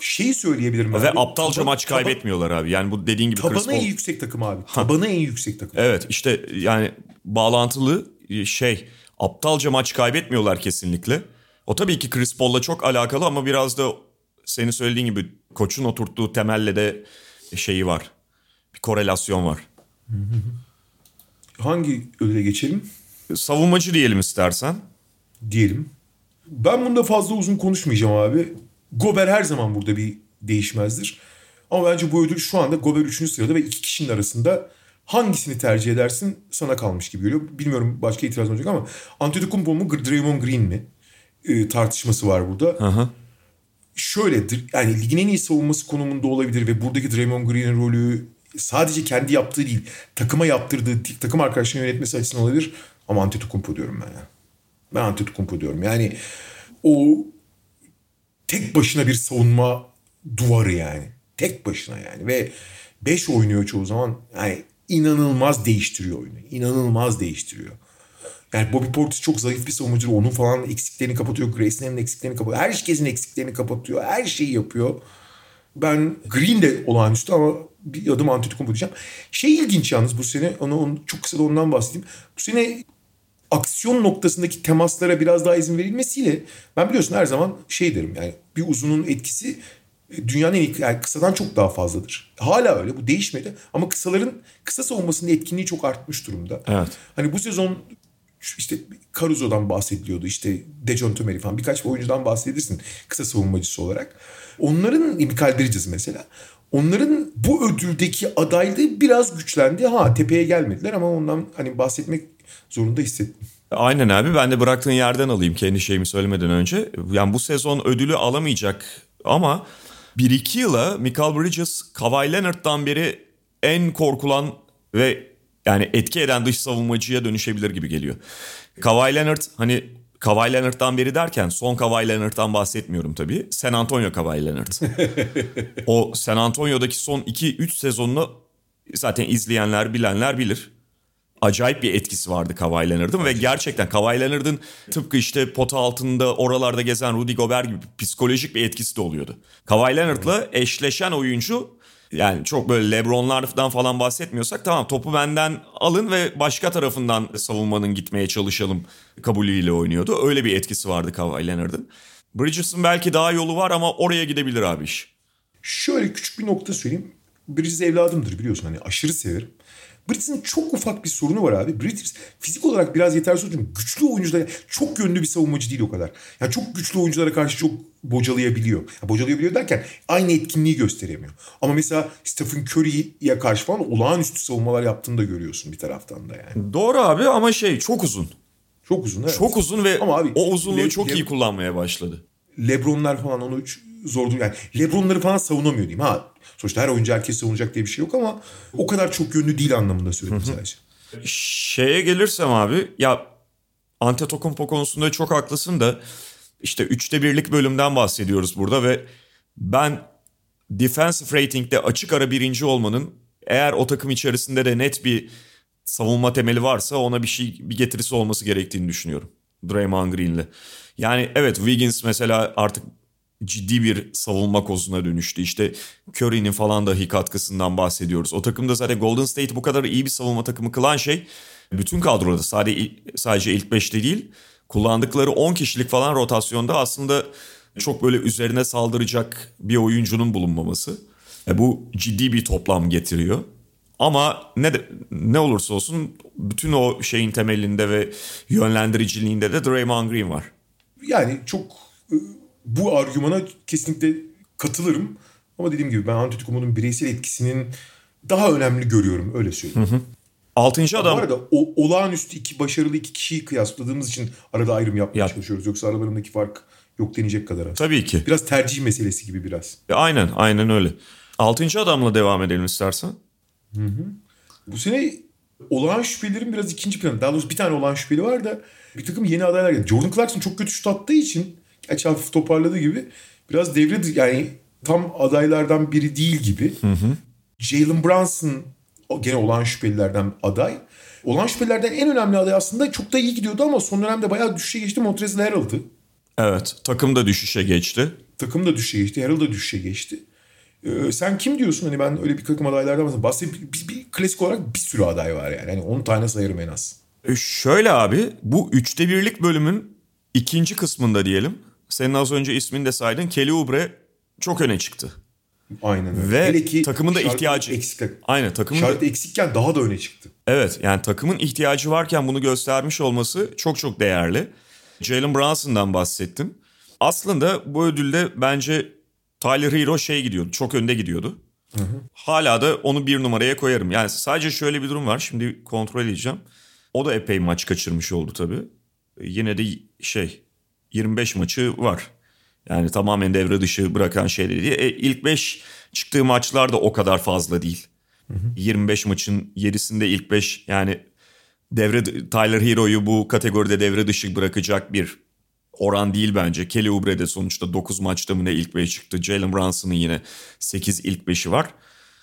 Şeyi söyleyebilirim abi. Ve aptalca taba, maç kaybetmiyorlar abi. Yani bu dediğin gibi Tabanı en yüksek takım abi. Tabanı en yüksek takım. Evet işte yani bağlantılı şey aptalca maç kaybetmiyorlar kesinlikle. O tabii ki Chris Paul'la çok alakalı ama biraz da senin söylediğin gibi koçun oturttuğu temelle de şeyi var. Bir korelasyon var. Hangi ödüle geçelim? Savunmacı diyelim istersen. Diyelim. Ben bunda fazla uzun konuşmayacağım abi. Gober her zaman burada bir değişmezdir. Ama bence bu ödül şu anda Gober 3. sırada ve iki kişinin arasında hangisini tercih edersin sana kalmış gibi geliyor. Bilmiyorum başka itiraz olacak ama Antetokounmpo mu Draymond Green mi e, tartışması var burada. Hı şöyle yani ligin en iyi savunması konumunda olabilir ve buradaki Draymond Green'in rolü sadece kendi yaptığı değil takıma yaptırdığı takım arkadaşını yönetmesi açısından olabilir ama Antetokounmpo diyorum ben ya. Ben Antetokounmpo diyorum. Yani o tek başına bir savunma duvarı yani. Tek başına yani ve 5 oynuyor çoğu zaman. Yani inanılmaz değiştiriyor oyunu. İnanılmaz değiştiriyor. Yani Bobby Portis çok zayıf bir savunucu. Onun falan eksiklerini kapatıyor. Grayson'ın eksiklerini kapatıyor. Herkesin eksiklerini kapatıyor. Her şeyi yapıyor. Ben Green de olağanüstü ama bir adım Antetokounmpo diyeceğim. Şey ilginç yalnız bu sene. Onu, onu çok kısa da ondan bahsedeyim. Bu sene aksiyon noktasındaki temaslara biraz daha izin verilmesiyle ben biliyorsun her zaman şey derim yani bir uzunun etkisi e, dünyanın en iyi, yani kısadan çok daha fazladır. Hala öyle bu değişmedi ama kısaların kısa savunmasının etkinliği çok artmış durumda. Evet. Hani bu sezon işte Caruso'dan bahsediliyordu işte Dejon Tömeri falan birkaç bir oyuncudan bahsedirsin kısa savunmacısı olarak. Onların Mikal Bridges mesela onların bu ödüldeki adaylığı biraz güçlendi. Ha tepeye gelmediler ama ondan hani bahsetmek zorunda hissettim. Aynen abi ben de bıraktığın yerden alayım kendi şeyimi söylemeden önce. Yani bu sezon ödülü alamayacak ama 1-2 yıla Michael Bridges Kawhi Leonard'dan beri en korkulan ve yani etki eden dış savunmacıya dönüşebilir gibi geliyor. Kawhi Leonard hani Kawhi Leonard'dan beri derken son Kawhi Leonard'dan bahsetmiyorum tabii. San Antonio Kawhi Leonard. o San Antonio'daki son 2-3 sezonunu zaten izleyenler bilenler bilir acayip bir etkisi vardı Kawhi Leonard'ın ve gerçekten Kawhi Leonard'ın tıpkı işte pota altında oralarda gezen Rudy Gobert gibi psikolojik bir etkisi de oluyordu. Kawhi Leonard'la eşleşen oyuncu yani çok böyle Lebron'lardan falan bahsetmiyorsak tamam topu benden alın ve başka tarafından savunmanın gitmeye çalışalım kabulüyle oynuyordu. Öyle bir etkisi vardı Kawhi Leonard'ın. Bridges'ın belki daha yolu var ama oraya gidebilir abi iş. Şöyle küçük bir nokta söyleyeyim. Bridges evladımdır biliyorsun hani aşırı severim. Bridges'in çok ufak bir sorunu var abi. Bridges fizik olarak biraz yetersiz çünkü güçlü oyuncular çok yönlü bir savunmacı değil o kadar. Yani çok güçlü oyunculara karşı çok bocalayabiliyor. Yani bocalayabiliyor derken aynı etkinliği gösteremiyor. Ama mesela Stephen Curry'ye karşı falan olağanüstü savunmalar yaptığını da görüyorsun bir taraftan da yani. Doğru abi ama şey çok uzun. Çok uzun evet. Çok uzun ve Ama abi, o uzunluğu Le- çok Le- iyi kullanmaya başladı. Lebronlar falan onu zor değil. Yani Lebronları falan savunamıyor diyeyim. Ha sonuçta her oyuncu herkes savunacak diye bir şey yok ama o kadar çok yönlü değil anlamında söyledim sadece. Şeye gelirsem abi ya Antetokounmpo konusunda çok haklısın da işte üçte birlik bölümden bahsediyoruz burada ve ben defensive rating'de açık ara birinci olmanın eğer o takım içerisinde de net bir savunma temeli varsa ona bir şey bir getirisi olması gerektiğini düşünüyorum. Draymond Green'le. Yani evet Wiggins mesela artık ciddi bir savunma kozuna dönüştü. İşte Curry'nin falan dahi katkısından bahsediyoruz. O takımda zaten Golden State bu kadar iyi bir savunma takımı kılan şey bütün kadroda sadece sadece ilk beşte değil kullandıkları 10 kişilik falan rotasyonda aslında çok böyle üzerine saldıracak bir oyuncunun bulunmaması. E bu ciddi bir toplam getiriyor. Ama ne de, ne olursa olsun bütün o şeyin temelinde ve yönlendiriciliğinde de Draymond Green var. Yani çok e, bu argümana kesinlikle katılırım. Ama dediğim gibi ben Antetokounmpo'nun bireysel etkisinin daha önemli görüyorum öyle söyleyeyim. Altıncı Bu adam arada o, olağanüstü iki başarılı iki kişiyi kıyasladığımız için arada ayrım yapmaya Yap. çalışıyoruz. Yoksa aralarındaki fark yok denecek kadar az. tabii ki. Biraz tercih meselesi gibi biraz. E, Aynen aynen öyle. Altıncı adamla devam edelim istersen. Bu sene olağan şüphelerin biraz ikinci planı. Daha doğrusu bir tane olağan şüpheli var da bir takım yeni adaylar geldi. Jordan Clarkson çok kötü şut attığı için gerçi hafif toparladığı gibi biraz devre yani tam adaylardan biri değil gibi. Jalen Brunson o gene olağan şüphelilerden aday. Olan şüphelilerden en önemli aday aslında çok da iyi gidiyordu ama son dönemde bayağı düşüşe geçti Montrezl Harrell'dı. Evet takım da düşüşe geçti. Takım da düşüşe geçti. Harrell da düşüşe geçti. Ee, sen kim diyorsun? Hani ben öyle bir takım adaylardan bahsedeyim. Bahsedeyim. Bir, bir, klasik olarak bir sürü aday var yani. Hani 10 tane sayarım en az. E, şöyle abi bu üçte birlik bölümün ikinci kısmında diyelim. Senin az önce ismini de saydın. Kelly Oubre çok öne çıktı. Aynen öyle. Ve Hele ki takımın da ihtiyacı. Eksik. Aynen takımın da- Charlotte eksikken daha da öne çıktı. Evet yani takımın ihtiyacı varken bunu göstermiş olması çok çok değerli. Jalen Brunson'dan bahsettim. Aslında bu ödülde bence Tyler Hero şey gidiyordu. Çok önde gidiyordu. Hala da onu bir numaraya koyarım. Yani sadece şöyle bir durum var. Şimdi kontrol edeceğim. O da epey maç kaçırmış oldu tabii. Yine de şey 25 maçı var. Yani tamamen devre dışı bırakan şey de değil. E, ilk 5 çıktığı maçlar da o kadar fazla değil. 25 maçın 7'sinde ilk 5 yani devre Tyler Hero'yu bu kategoride devre dışı bırakacak bir oran değil bence. Kelly Oubre de sonuçta 9 maçta mı ne ilk 5 çıktı. Jalen Brunson'ın yine 8 ilk 5'i var.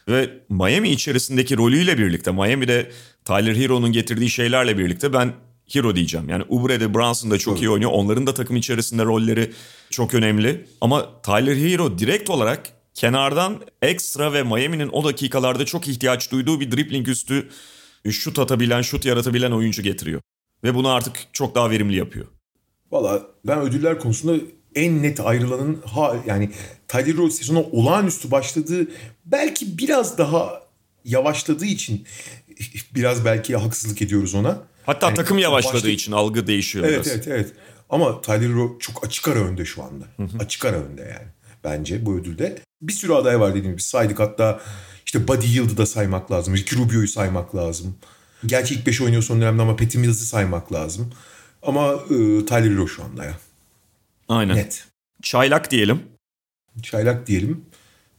Ve Miami içerisindeki rolüyle birlikte Miami'de Tyler Hero'nun getirdiği şeylerle birlikte ben Hero diyeceğim. Yani Oubre de Brunson da çok Tabii. iyi oynuyor. Onların da takım içerisinde rolleri çok önemli. Ama Tyler Hero direkt olarak kenardan ekstra ve Miami'nin o dakikalarda çok ihtiyaç duyduğu bir dribbling üstü şut atabilen, şut yaratabilen oyuncu getiriyor. Ve bunu artık çok daha verimli yapıyor. Valla ben ödüller konusunda en net ayrılanın ha yani Tyler Rose sezona olağanüstü başladığı belki biraz daha yavaşladığı için biraz belki haksızlık ediyoruz ona. Hatta Yani takım yavaşladığı başta- için algı değişiyor Evet biraz. evet evet. Ama Tyler Rose çok açık ara önde şu anda. Açık ara önde yani. Bence bu ödülde. Bir sürü aday var dediğim gibi saydık. Hatta işte Buddy Yield'ı da saymak lazım. Ricky Rubio'yu saymak lazım. Gerçi ilk 5 oynuyor son dönemde ama Patty Mills'ı saymak lazım. Ama e, Tyler Rose şu anda ya. Aynen. Net. Çaylak diyelim. Çaylak diyelim.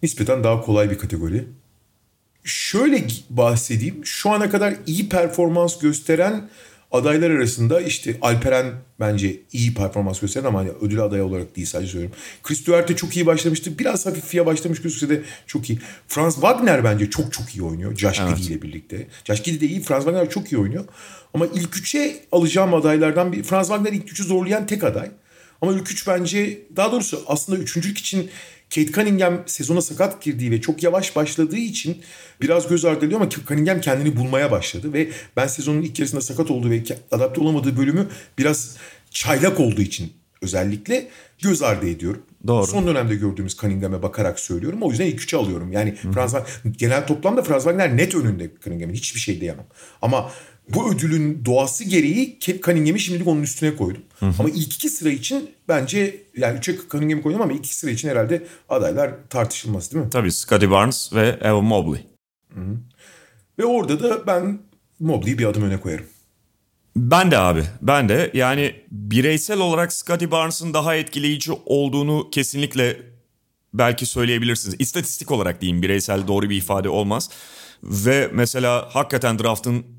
Nispeten daha kolay bir kategori. Şöyle bahsedeyim. Şu ana kadar iyi performans gösteren adaylar arasında işte Alperen bence iyi performans gösteren ama hani ödül adayı olarak değil sadece söylüyorum. Chris Duarte çok iyi başlamıştı. Biraz hafif başlamış gözükse de çok iyi. Franz Wagner bence çok çok iyi oynuyor. Josh Evet. İle birlikte. Josh Giddey de iyi. Franz Wagner çok iyi oynuyor. Ama ilk üçe alacağım adaylardan bir. Franz Wagner ilk üçü zorlayan tek aday. Ama ilk üç bence daha doğrusu aslında üçüncülük için Kate Cunningham sezona sakat girdiği ve çok yavaş başladığı için biraz göz ardı ediliyor ama Cunningham kendini bulmaya başladı ve ben sezonun ilk yarısında sakat olduğu ve adapte olamadığı bölümü biraz çaylak olduğu için özellikle göz ardı ediyorum. Doğru. Son dönemde gördüğümüz Cunningham'e bakarak söylüyorum. O yüzden ilk üçe alıyorum. Yani Franz Wagner- genel toplamda Franz Wagner net önünde Cunningham'in. Hiçbir şey diyemem. Ama bu ödülün doğası gereği Kate Cunningham'i şimdilik onun üstüne koydum. Ama ilk iki sıra için bence yani üçe Cunningham'i koydum ama ilk iki sıra için herhalde adaylar tartışılmaz değil mi? Tabii Scottie Barnes ve Evan Mobley. Ve orada da ben Mobley'i bir adım öne koyarım. Ben de abi. Ben de yani bireysel olarak Scottie Barnes'ın daha etkileyici olduğunu kesinlikle belki söyleyebilirsiniz. İstatistik olarak diyeyim bireysel doğru bir ifade olmaz. Ve mesela hakikaten draft'ın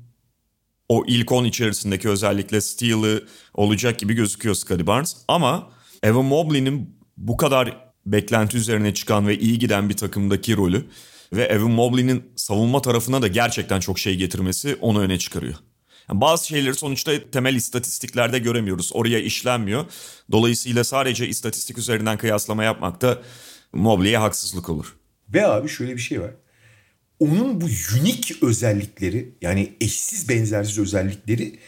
o ilk 10 içerisindeki özellikle steal'ı olacak gibi gözüküyor Scottie Barnes. Ama Evan Mobley'nin bu kadar beklenti üzerine çıkan ve iyi giden bir takımdaki rolü ve Evan Mobley'nin savunma tarafına da gerçekten çok şey getirmesi onu öne çıkarıyor. Yani bazı şeyleri sonuçta temel istatistiklerde göremiyoruz. Oraya işlenmiyor. Dolayısıyla sadece istatistik üzerinden kıyaslama yapmak da Mobley'e haksızlık olur. Ve abi şöyle bir şey var. Onun bu unik özellikleri yani eşsiz benzersiz özellikleri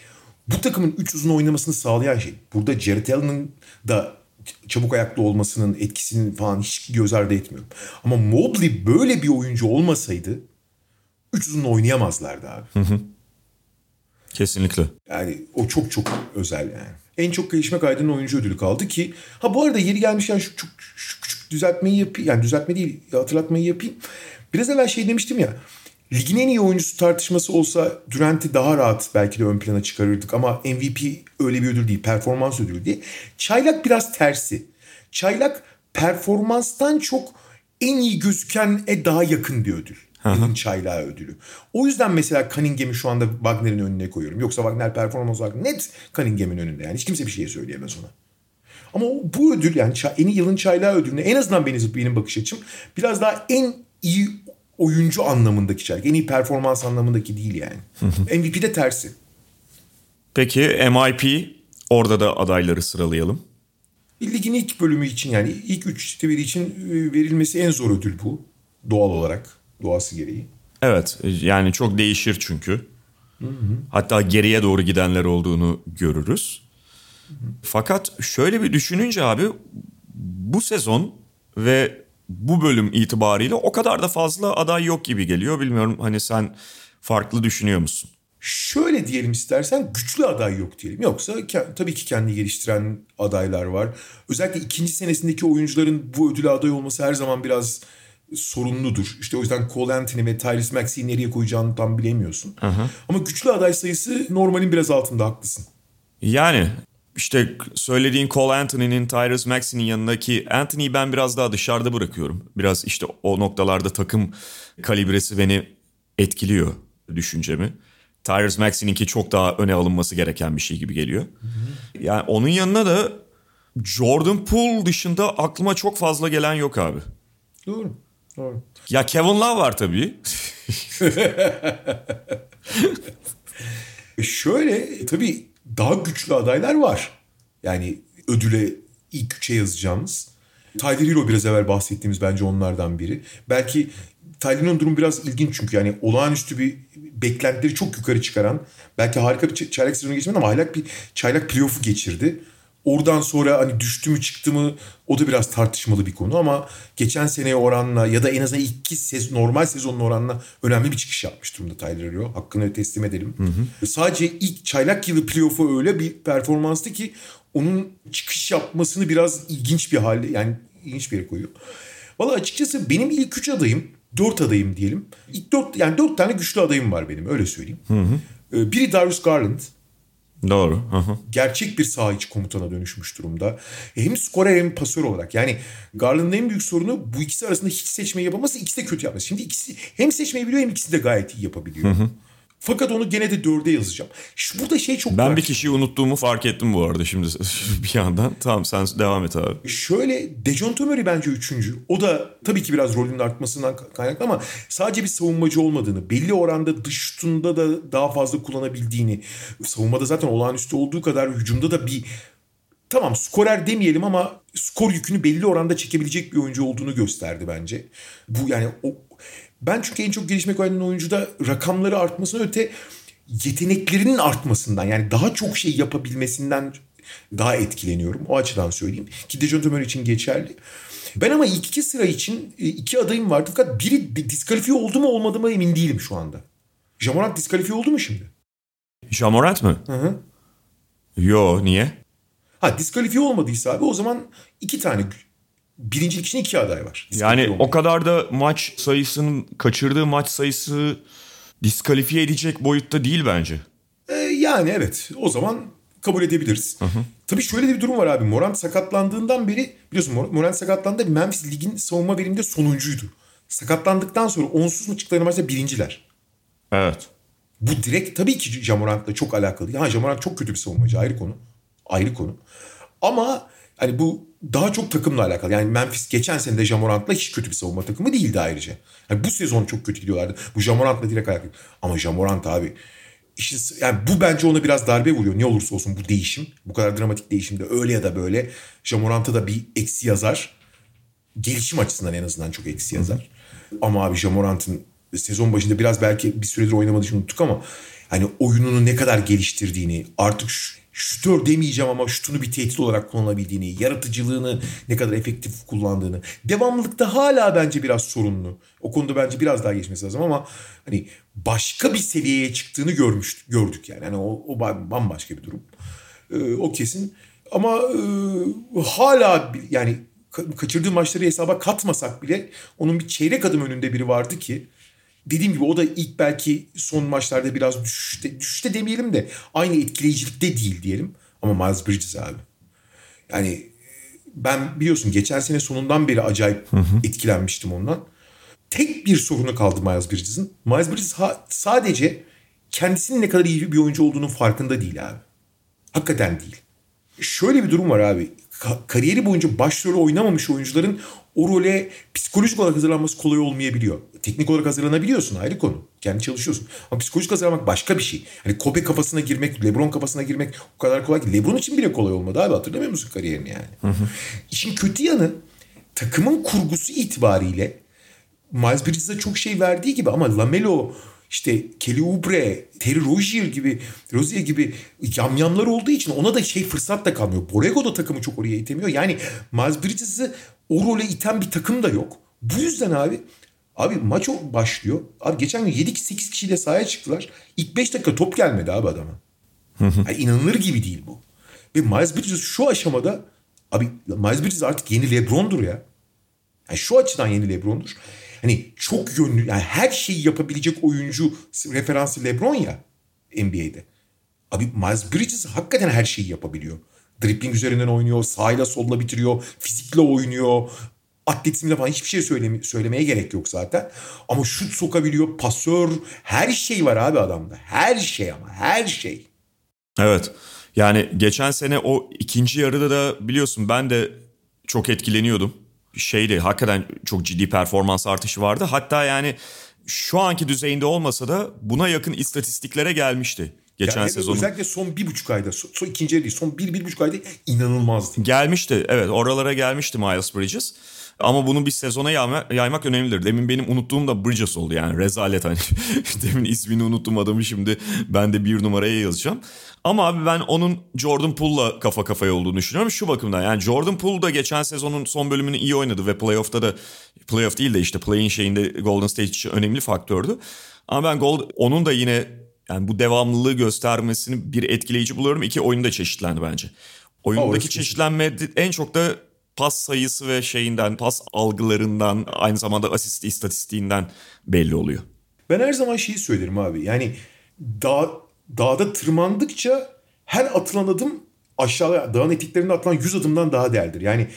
bu takımın üç uzun oynamasını sağlayan şey. Burada Jared Allen'ın da çabuk ayaklı olmasının etkisini falan hiç göz ardı etmiyorum. Ama Mobley böyle bir oyuncu olmasaydı üç uzun oynayamazlardı abi. Kesinlikle. Yani o çok çok özel yani. En çok gelişme kaydının oyuncu ödülü kaldı ki ha bu arada yeri gelmişken şu, şu, şu küçük düzeltmeyi yapayım. Yani düzeltme değil hatırlatmayı yapayım. Biraz evvel şey demiştim ya. Ligin en iyi oyuncusu tartışması olsa Durant'i daha rahat belki de ön plana çıkarırdık ama MVP öyle bir ödül değil. Performans ödülü değil. Çaylak biraz tersi. Çaylak performanstan çok en iyi gözükene daha yakın bir ödül. Yılın çaylağı ödülü. O yüzden mesela Cunningham'i şu anda Wagner'in önüne koyuyorum. Yoksa Wagner performans olarak net Cunningham'in önünde. Yani hiç kimse bir şey söyleyemez ona. Ama bu ödül yani en iyi yılın çaylağı ödülüne en azından benim, benim bakış açım biraz daha en iyi oyuncu anlamındaki çaylak. En iyi performans anlamındaki değil yani. MVP'de tersi. Peki MIP orada da adayları sıralayalım. Ligin ilk bölümü için yani ilk üç deviri için e, verilmesi en zor ödül bu. Doğal olarak. Doğası gereği. Evet yani çok değişir çünkü. Hatta geriye doğru gidenler olduğunu görürüz. Fakat şöyle bir düşününce abi bu sezon ve bu bölüm itibariyle o kadar da fazla aday yok gibi geliyor. Bilmiyorum hani sen farklı düşünüyor musun? Şöyle diyelim istersen güçlü aday yok diyelim. Yoksa tabii ki kendi geliştiren adaylar var. Özellikle ikinci senesindeki oyuncuların bu ödüle aday olması her zaman biraz sorunludur. İşte o yüzden Cole Anthony ve Tyrese Maxey'i nereye koyacağını tam bilemiyorsun. Ama güçlü aday sayısı normalin biraz altında haklısın. Yani işte söylediğin Cole Anthony'nin, Tyrese Maxey'nin yanındaki Anthony'yi ben biraz daha dışarıda bırakıyorum. Biraz işte o noktalarda takım kalibresi beni etkiliyor düşüncemi. Tyrese Maxey'ninki çok daha öne alınması gereken bir şey gibi geliyor. Yani onun yanına da Jordan Poole dışında aklıma çok fazla gelen yok abi. Doğru. Doğru. Ya Kevin Love var tabii. E Şöyle tabii daha güçlü adaylar var. Yani ödüle ilk üçe yazacağımız. Tyler Hero biraz evvel bahsettiğimiz bence onlardan biri. Belki Tyler'ın durumu biraz ilginç çünkü yani olağanüstü bir beklentileri çok yukarı çıkaran belki harika bir çaylak sezonu geçmedi ama hala bir çaylak playoff'u geçirdi. Oradan sonra hani düştü mü çıktı mı o da biraz tartışmalı bir konu ama geçen seneye oranla ya da en azından iki sezon, normal sezonun oranla önemli bir çıkış yapmış durumda Tyler Hero. Hakkını teslim edelim. Hı hı. Sadece ilk çaylak yılı playoff'u öyle bir performanstı ki onun çıkış yapmasını biraz ilginç bir hale yani ilginç bir yere koyuyor. Valla açıkçası benim ilk üç adayım, dört adayım diyelim. İlk dört yani dört tane güçlü adayım var benim öyle söyleyeyim. Hı hı. Ee, biri Darius Garland. Doğru. Hı. Gerçek bir saha içi komutana dönüşmüş durumda. Hem skorer hem pasör olarak. Yani Garland'ın en büyük sorunu bu ikisi arasında hiç seçmeyi yapamazsa ikisi de kötü yapması. Şimdi ikisi hem seçmeyi biliyor hem ikisi de gayet iyi yapabiliyor. Hı hı. Fakat onu gene de dörde yazacağım. Şu, burada şey çok Ben var. bir kişiyi unuttuğumu fark ettim bu arada şimdi bir yandan. Tamam sen devam et abi. Şöyle Dejon Murray bence üçüncü. O da tabii ki biraz rolünün artmasından kaynaklı ama sadece bir savunmacı olmadığını, belli oranda dış şutunda da daha fazla kullanabildiğini, savunmada zaten olağanüstü olduğu kadar hücumda da bir tamam skorer demeyelim ama skor yükünü belli oranda çekebilecek bir oyuncu olduğunu gösterdi bence. Bu yani o ben çünkü en çok gelişmek oynayan oyuncuda rakamları artmasına öte yeteneklerinin artmasından yani daha çok şey yapabilmesinden daha etkileniyorum. O açıdan söyleyeyim. Ki Dejon Tömer için geçerli. Ben ama ilk iki sıra için e, iki adayım vardı. Fakat biri diskalifiye oldu mu olmadı mı emin değilim şu anda. Jamorant diskalifiye oldu mu şimdi? Jamorant mı? Hı hı. Yo niye? Ha diskalifiye olmadıysa abi o zaman iki tane birincilik için iki aday var. Yani o kadar da maç sayısının kaçırdığı maç sayısı diskalifiye edecek boyutta değil bence. Ee, yani evet o zaman kabul edebiliriz. Hı hı. Tabii şöyle de bir durum var abi. Morant sakatlandığından beri biliyorsun Morant sakatlandı Memphis ligin savunma veriminde sonuncuydu. Sakatlandıktan sonra onsuz mu çıktıkları maçta birinciler. Evet. Bu direkt tabii ki Jamorant'la çok alakalı. Ha Jamorant çok kötü bir savunmacı ayrı konu. Ayrı konu. Ama hani bu daha çok takımla alakalı. Yani Memphis geçen sene de Jamorant'la hiç kötü bir savunma takımı değildi ayrıca. Yani bu sezon çok kötü gidiyorlardı. Bu Jamorant'la direkt alakalı. Ama Jamorant abi işte yani bu bence ona biraz darbe vuruyor. Ne olursa olsun bu değişim. Bu kadar dramatik değişimde öyle ya da böyle Jamorant'a da bir eksi yazar. Gelişim açısından en azından çok eksi yazar. Ama abi Jamorant'ın sezon başında biraz belki bir süredir oynamadığı için unuttuk ama hani oyununu ne kadar geliştirdiğini artık şu, şutör demeyeceğim ama şutunu bir tehdit olarak kullanabildiğini, yaratıcılığını ne kadar efektif kullandığını. Devamlılıkta hala bence biraz sorunlu. O konuda bence biraz daha geçmesi lazım ama hani başka bir seviyeye çıktığını görmüş gördük yani. yani o, o bambaşka bir durum. Ee, o kesin. Ama e, hala yani kaçırdığı maçları hesaba katmasak bile onun bir çeyrek adım önünde biri vardı ki dediğim gibi o da ilk belki son maçlarda biraz düşüşte, düşüşte demeyelim de aynı etkileyicilikte değil diyelim. Ama Miles Bridges abi. Yani ben biliyorsun geçen sene sonundan beri acayip hı hı. etkilenmiştim ondan. Tek bir sorunu kaldı Miles Bridges'in. Miles Bridges ha- sadece kendisinin ne kadar iyi bir oyuncu olduğunun farkında değil abi. Hakikaten değil. Şöyle bir durum var abi. Ka- kariyeri boyunca başrolü oynamamış oyuncuların o role psikolojik olarak hazırlanması kolay olmayabiliyor. Teknik olarak hazırlanabiliyorsun ayrı konu. Kendi çalışıyorsun. Ama psikolojik hazırlanmak başka bir şey. Hani Kobe kafasına girmek, Lebron kafasına girmek o kadar kolay ki. Lebron için bile kolay olmadı abi hatırlamıyor musun kariyerini yani? Hı hı. İşin kötü yanı takımın kurgusu itibariyle Miles Bridges'e çok şey verdiği gibi ama Lamelo işte Kelly Oubre, Terry Rozier gibi, Rozier gibi yamyamlar olduğu için ona da şey fırsat da kalmıyor. Borrego da takımı çok oraya itemiyor. Yani Miles Bridges'ı o role iten bir takım da yok. Bu yüzden abi Abi maç başlıyor. Abi geçen gün 7-8 kişiyle sahaya çıktılar. İlk 5 dakika top gelmedi abi adama. yani inanılır gibi değil bu. Ve Miles Bridges şu aşamada abi Miles Bridges artık yeni Lebron'dur ya. Yani şu açıdan yeni Lebron'dur. Hani çok yönlü yani her şeyi yapabilecek oyuncu referansı LeBron ya NBA'de. Abi Miles Bridges hakikaten her şeyi yapabiliyor. Dribbling üzerinden oynuyor, sağıyla solla bitiriyor, fizikle oynuyor, atletizmle falan hiçbir şey söyleme, söylemeye gerek yok zaten. Ama şut sokabiliyor, pasör, her şey var abi adamda. Her şey ama her şey. Evet. Yani geçen sene o ikinci yarıda da biliyorsun ben de çok etkileniyordum. Şeydi hakikaten çok ciddi performans artışı vardı. Hatta yani şu anki düzeyinde olmasa da buna yakın istatistiklere gelmişti. Geçen Yani sezonun Özellikle son bir buçuk ayda, son, son ikinci değil, son bir, bir buçuk ayda inanılmazdı. gelmişti. Evet oralara gelmişti Miles Bridges. Ama bunu bir sezona yayma, yaymak önemlidir. Demin benim unuttuğum da Bridges oldu yani rezalet hani. Demin ismini unuttum adamı şimdi ben de bir numaraya yazacağım. Ama abi ben onun Jordan Poole'la kafa kafaya olduğunu düşünüyorum şu bakımdan. Yani Jordan Poole da geçen sezonun son bölümünü iyi oynadı ve playoff'ta da playoff değil de işte play'in şeyinde Golden State için önemli faktördü. Ama ben Gold, onun da yine yani bu devamlılığı göstermesini bir etkileyici buluyorum. İki oyunu da çeşitlendi bence. Oyundaki çeşitlenme en çok da pas sayısı ve şeyinden, pas algılarından, aynı zamanda asist istatistiğinden belli oluyor. Ben her zaman şeyi söylerim abi. Yani dağ, dağda tırmandıkça her atılan adım aşağıya dağın eteklerinde atılan 100 adımdan daha değerlidir. Yani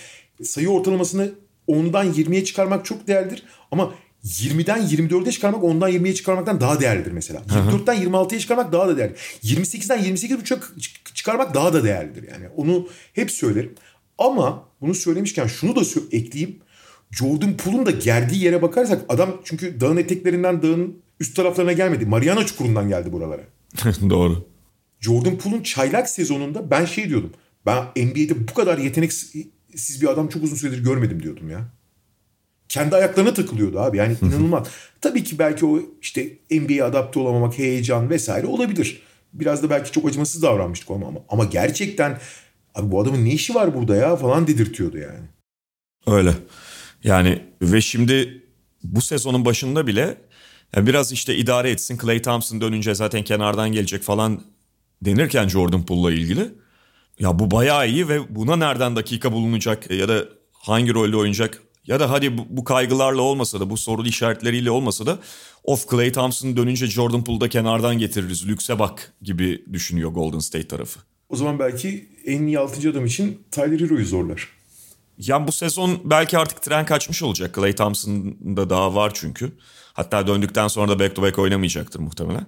sayı ortalamasını 10'dan 20'ye çıkarmak çok değerlidir ama 20'den 24'e çıkarmak 10'dan 20'ye çıkarmaktan daha değerlidir mesela. 24'ten 26'ya çıkarmak daha da değerli. 28'den 28.5'a çıkarmak daha da değerlidir yani. Onu hep söylerim. Ama bunu söylemişken şunu da ekleyeyim. Jordan Poole'un da gerdiği yere bakarsak adam çünkü dağın eteklerinden dağın üst taraflarına gelmedi. Mariana Çukuru'ndan geldi buralara. Doğru. Jordan Poole'un çaylak sezonunda ben şey diyordum. Ben NBA'de bu kadar yeteneksiz bir adam çok uzun süredir görmedim diyordum ya. Kendi ayaklarına takılıyordu abi. Yani inanılmaz. Tabii ki belki o işte NBA'ye adapte olamamak, heyecan vesaire olabilir. Biraz da belki çok acımasız davranmıştık ama ama gerçekten abi bu adamın ne işi var burada ya falan dedirtiyordu yani. Öyle. Yani ve şimdi bu sezonun başında bile ya biraz işte idare etsin. Clay Thompson dönünce zaten kenardan gelecek falan denirken Jordan Poole'la ilgili. Ya bu bayağı iyi ve buna nereden dakika bulunacak ya da hangi rolde oynayacak ya da hadi bu, bu kaygılarla olmasa da bu soru işaretleriyle olmasa da of Clay Thompson dönünce Jordan Poole'u da kenardan getiririz lükse bak gibi düşünüyor Golden State tarafı. O zaman belki en iyi 6. adam için Tyler Hero'yu zorlar. Yani bu sezon belki artık tren kaçmış olacak. Clay Thompson'da daha var çünkü. Hatta döndükten sonra da back to back oynamayacaktır muhtemelen.